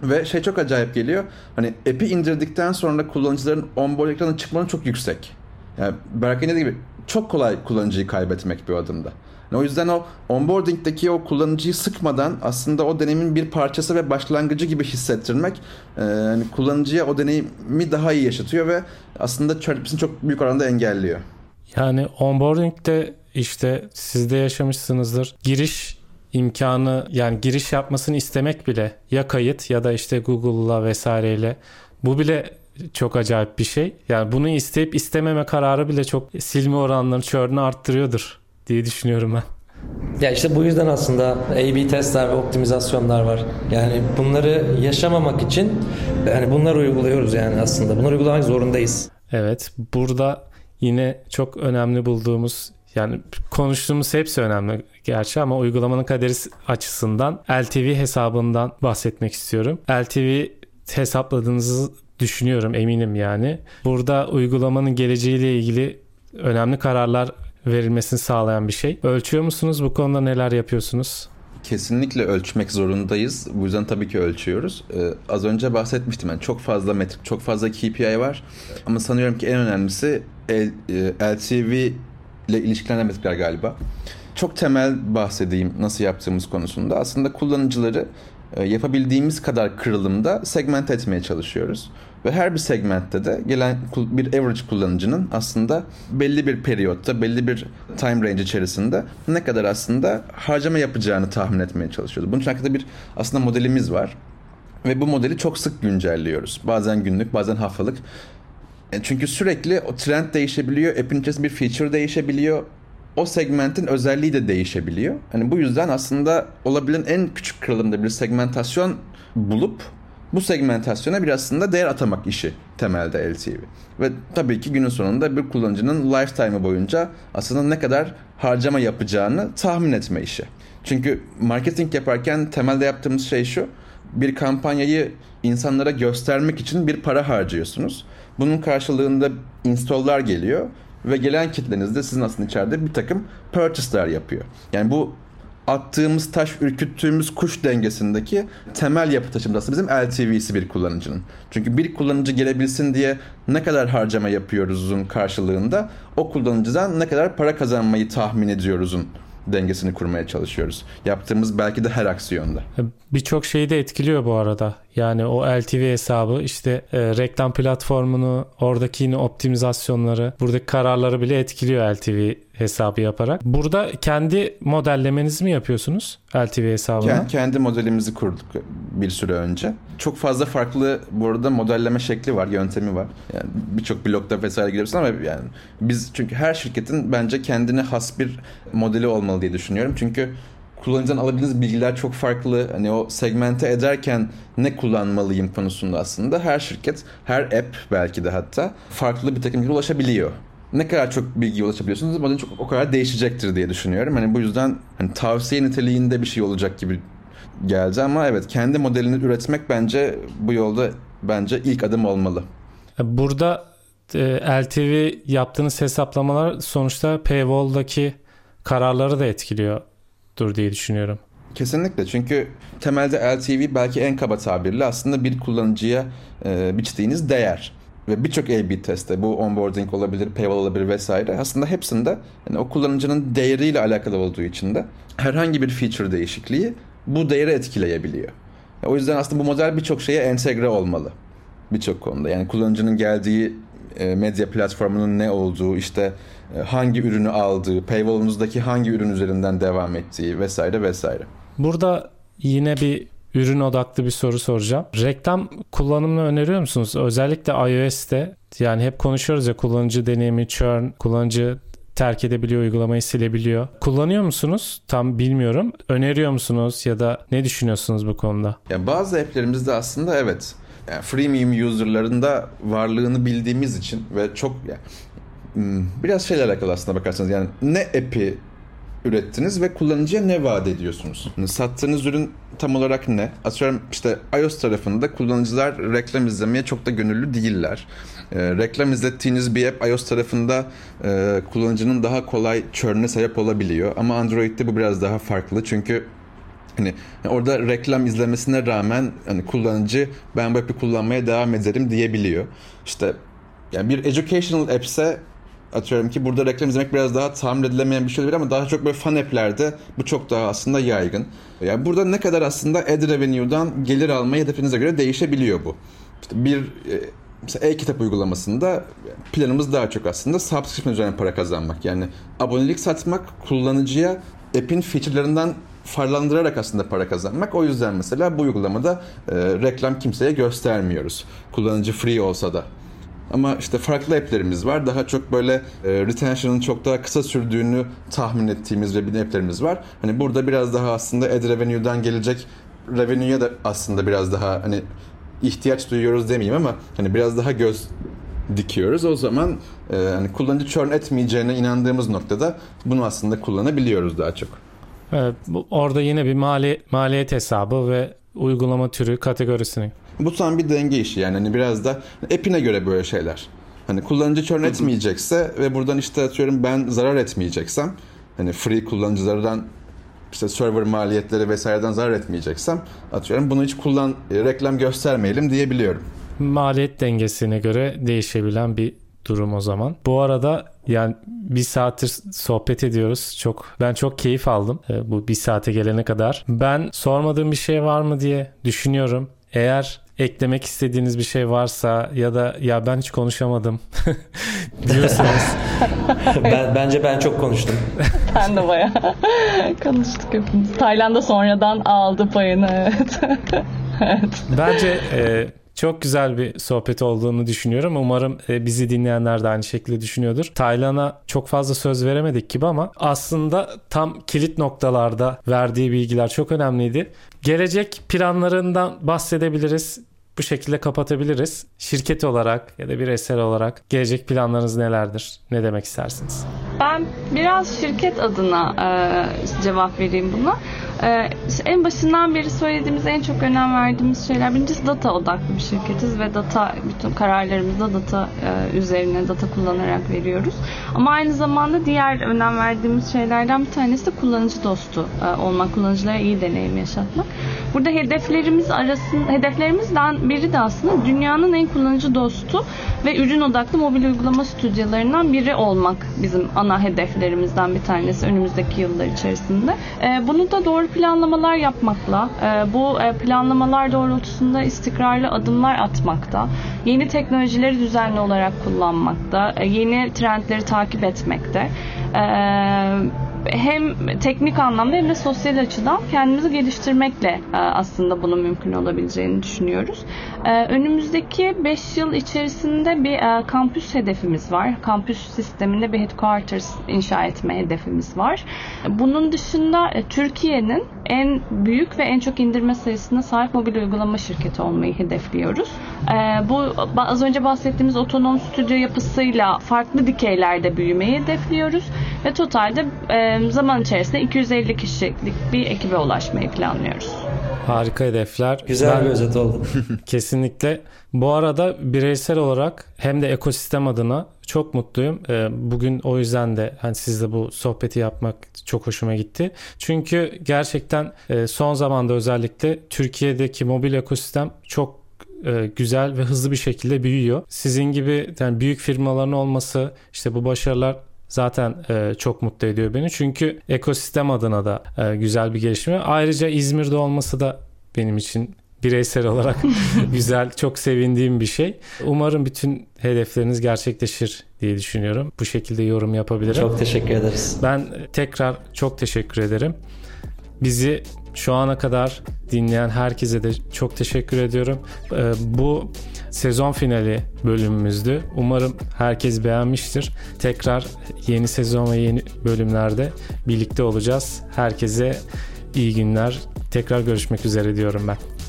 Ve şey çok acayip geliyor. Hani app'i indirdikten sonra kullanıcıların onboard ekranı çıkmanı çok yüksek. Yani Berkay dediği gibi çok kolay kullanıcıyı kaybetmek bir adımda. O yüzden o onboarding'deki o kullanıcıyı sıkmadan aslında o deneyimin bir parçası ve başlangıcı gibi hissettirmek e, yani kullanıcıya o deneyimi daha iyi yaşatıyor ve aslında çarpısını çok büyük oranda engelliyor. Yani onboarding'de işte siz de yaşamışsınızdır. Giriş imkanı yani giriş yapmasını istemek bile ya kayıt ya da işte Google'la vesaireyle bu bile çok acayip bir şey. Yani bunu isteyip istememe kararı bile çok silme oranlarını, churn'ı arttırıyordur diye düşünüyorum ben. Ya işte bu yüzden aslında A-B testler ve optimizasyonlar var. Yani bunları yaşamamak için yani bunları uyguluyoruz yani aslında. Bunları uygulamak zorundayız. Evet. Burada yine çok önemli bulduğumuz yani konuştuğumuz hepsi önemli gerçi ama uygulamanın kaderi açısından LTV hesabından bahsetmek istiyorum. LTV hesapladığınızı düşünüyorum eminim yani. Burada uygulamanın geleceğiyle ilgili önemli kararlar verilmesini sağlayan bir şey. Ölçüyor musunuz? Bu konuda neler yapıyorsunuz? Kesinlikle ölçmek zorundayız. Bu yüzden tabii ki ölçüyoruz. Ee, az önce bahsetmiştim. Yani çok fazla metrik, çok fazla KPI var. Ama sanıyorum ki en önemlisi LTV e, ile ilişkilenen metrikler galiba. Çok temel bahsedeyim nasıl yaptığımız konusunda. Aslında kullanıcıları yapabildiğimiz kadar kırılımda segment etmeye çalışıyoruz. Ve her bir segmentte de gelen bir average kullanıcının aslında belli bir periyotta, belli bir time range içerisinde ne kadar aslında harcama yapacağını tahmin etmeye çalışıyoruz. Bunun için hakkında bir aslında modelimiz var. Ve bu modeli çok sık güncelliyoruz. Bazen günlük, bazen haftalık. E, çünkü sürekli o trend değişebiliyor, app'in içerisinde bir feature değişebiliyor. O segmentin özelliği de değişebiliyor. Hani bu yüzden aslında olabilen en küçük kırılımda bir segmentasyon bulup Bu segmentasyona bir aslında değer atamak işi temelde LTV. Ve tabii ki günün sonunda bir kullanıcının lifetime'ı boyunca aslında ne kadar harcama yapacağını tahmin etme işi. Çünkü marketing yaparken temelde yaptığımız şey şu. Bir kampanyayı insanlara göstermek için bir para harcıyorsunuz. Bunun karşılığında install'lar geliyor ve gelen kitleniz de sizin aslında içeride bir takım purchase'lar yapıyor. Yani bu attığımız taş ürküttüğümüz kuş dengesindeki temel yapı taşımız aslında bizim LTV'si bir kullanıcının. Çünkü bir kullanıcı gelebilsin diye ne kadar harcama yapıyoruzun karşılığında o kullanıcıdan ne kadar para kazanmayı tahmin ediyoruzun dengesini kurmaya çalışıyoruz. Yaptığımız belki de her aksiyonda. E, birçok şeyi de etkiliyor bu arada. Yani o LTV hesabı işte e, reklam platformunu, oradaki yine optimizasyonları, buradaki kararları bile etkiliyor LTV hesabı yaparak. Burada kendi modellemenizi mi yapıyorsunuz LTV hesabına? Kendi modelimizi kurduk bir süre önce. Çok fazla farklı bu arada modelleme şekli var, yöntemi var. Yani birçok blogda vesaire girebilirsin ama yani biz çünkü her şirketin bence kendine has bir modeli olmalı diye düşünüyorum. Çünkü kullanıcıdan alabildiğiniz bilgiler çok farklı. Hani o segmente ederken ne kullanmalıyım konusunda aslında her şirket, her app belki de hatta farklı bir takım ulaşabiliyor ne kadar çok bilgiye ulaşabiliyorsunuz model çok o kadar değişecektir diye düşünüyorum. Hani bu yüzden hani tavsiye niteliğinde bir şey olacak gibi geldi ama evet kendi modelini üretmek bence bu yolda bence ilk adım olmalı. Burada e, LTV yaptığınız hesaplamalar sonuçta paywall'daki kararları da etkiliyordur diye düşünüyorum. Kesinlikle çünkü temelde LTV belki en kaba tabirle aslında bir kullanıcıya e, biçtiğiniz değer ve birçok A-B testte bu onboarding olabilir, paywall olabilir vesaire aslında hepsinde yani o kullanıcının değeriyle alakalı olduğu için de herhangi bir feature değişikliği bu değeri etkileyebiliyor. O yüzden aslında bu model birçok şeye entegre olmalı. Birçok konuda. Yani kullanıcının geldiği e, medya platformunun ne olduğu, işte e, hangi ürünü aldığı, paywall'unuzdaki hangi ürün üzerinden devam ettiği vesaire vesaire. Burada yine bir ürün odaklı bir soru soracağım. Reklam kullanımını öneriyor musunuz? Özellikle iOS'te yani hep konuşuyoruz ya kullanıcı deneyimi, churn, kullanıcı terk edebiliyor, uygulamayı silebiliyor. Kullanıyor musunuz? Tam bilmiyorum. Öneriyor musunuz ya da ne düşünüyorsunuz bu konuda? Ya bazı app'lerimizde aslında evet. Yani freemium user'larında varlığını bildiğimiz için ve çok yani, hmm, biraz şeyle alakalı aslında bakarsanız yani ne app'i ürettiniz ve kullanıcıya ne vaat ediyorsunuz? Yani sattığınız ürün tam olarak ne? Atıyorum işte iOS tarafında kullanıcılar reklam izlemeye çok da gönüllü değiller. E, reklam izlettiğiniz bir app iOS tarafında e, kullanıcının daha kolay churn'e sebep olabiliyor. Ama Android'de bu biraz daha farklı. Çünkü hani orada reklam izlemesine rağmen hani kullanıcı ben bu app'i kullanmaya devam ederim diyebiliyor. İşte yani bir educational app'se atıyorum ki burada reklam izlemek biraz daha tahmin edilemeyen bir şey olabilir ama daha çok böyle fan app'lerde bu çok daha aslında yaygın. Yani burada ne kadar aslında ad revenue'dan gelir almayı hedefinize göre değişebiliyor bu. İşte bir e, mesela e-kitap uygulamasında planımız daha çok aslında subscription üzerine para kazanmak. Yani abonelik satmak, kullanıcıya app'in feature'larından farlandırarak aslında para kazanmak. O yüzden mesela bu uygulamada e, reklam kimseye göstermiyoruz. Kullanıcı free olsa da. Ama işte farklı app'lerimiz var. Daha çok böyle e, retention'ın çok daha kısa sürdüğünü tahmin ettiğimiz webin app'lerimiz var. Hani burada biraz daha aslında ad revenue'dan gelecek revenue'ya da aslında biraz daha hani ihtiyaç duyuyoruz demeyeyim ama hani biraz daha göz dikiyoruz. O zaman e, hani kullanıcı churn etmeyeceğine inandığımız noktada bunu aslında kullanabiliyoruz daha çok. Evet, orada yine bir mali, maliyet hesabı ve uygulama türü kategorisini bu tam bir denge işi yani hani biraz da app'ine göre böyle şeyler. Hani kullanıcı churn etmeyecekse ve buradan işte atıyorum ben zarar etmeyeceksem hani free kullanıcılardan işte server maliyetleri vesaireden zarar etmeyeceksem atıyorum bunu hiç kullan e, reklam göstermeyelim diyebiliyorum. Maliyet dengesine göre değişebilen bir durum o zaman. Bu arada yani bir saattir sohbet ediyoruz. Çok ben çok keyif aldım e, bu bir saate gelene kadar. Ben sormadığım bir şey var mı diye düşünüyorum. Eğer eklemek istediğiniz bir şey varsa ya da ya ben hiç konuşamadım diyorsanız. ben, bence ben çok konuştum. ben de bayağı konuştuk hepimiz. Tayland'a sonradan aldı payını evet. evet. Bence e, çok güzel bir sohbet olduğunu düşünüyorum. Umarım e, bizi dinleyenler de aynı şekilde düşünüyordur. Taylan'a çok fazla söz veremedik gibi ama aslında tam kilit noktalarda verdiği bilgiler çok önemliydi. Gelecek planlarından bahsedebiliriz. Bu şekilde kapatabiliriz. Şirket olarak ya da bireysel olarak gelecek planlarınız nelerdir? Ne demek istersiniz? Ben biraz şirket adına e, cevap vereyim buna. E, en başından beri söylediğimiz en çok önem verdiğimiz şeyler birincisi data odaklı bir şirketiz ve data bütün kararlarımızda data e, üzerine data kullanarak veriyoruz. Ama aynı zamanda diğer önem verdiğimiz şeylerden bir tanesi de kullanıcı dostu e, olmak, kullanıcılara iyi deneyim yaşatmak. Burada hedeflerimiz arasında hedeflerimizden biri de aslında dünyanın en kullanıcı dostu ve ürün odaklı mobil uygulama stüdyolarından biri olmak bizim ana hedeflerimizden bir tanesi önümüzdeki yıllar içerisinde. E, bunu da doğru planlamalar yapmakla, e, bu e, planlamalar doğrultusunda istikrarlı adımlar atmakta, yeni teknolojileri düzenli olarak kullanmakta, e, yeni trendleri takip etmekte hem teknik anlamda hem de sosyal açıdan kendimizi geliştirmekle aslında bunun mümkün olabileceğini düşünüyoruz. Önümüzdeki 5 yıl içerisinde bir kampüs hedefimiz var. Kampüs sisteminde bir headquarters inşa etme hedefimiz var. Bunun dışında Türkiye'nin en büyük ve en çok indirme sayısına sahip mobil uygulama şirketi olmayı hedefliyoruz. Bu az önce bahsettiğimiz otonom stüdyo yapısıyla farklı dikeylerde büyümeyi hedefliyoruz ve totalde zaman içerisinde 250 kişilik bir ekibe ulaşmayı planlıyoruz. Harika hedefler. Güzel ben, bir özet oldu. kesinlikle. Bu arada bireysel olarak hem de ekosistem adına çok mutluyum. Ee, bugün o yüzden de hani sizle bu sohbeti yapmak çok hoşuma gitti. Çünkü gerçekten e, son zamanda özellikle Türkiye'deki mobil ekosistem çok e, güzel ve hızlı bir şekilde büyüyor. Sizin gibi yani büyük firmaların olması, işte bu başarılar zaten e, çok mutlu ediyor beni. Çünkü ekosistem adına da güzel bir gelişme. Ayrıca İzmir'de olması da benim için bireysel olarak güzel, çok sevindiğim bir şey. Umarım bütün hedefleriniz gerçekleşir diye düşünüyorum. Bu şekilde yorum yapabilirim. Çok teşekkür ederiz. Ben tekrar çok teşekkür ederim. Bizi şu ana kadar dinleyen herkese de çok teşekkür ediyorum. Ee, bu sezon finali bölümümüzdü. Umarım herkes beğenmiştir. Tekrar yeni sezon ve yeni bölümlerde birlikte olacağız. Herkese iyi günler. Tekrar görüşmek üzere diyorum ben.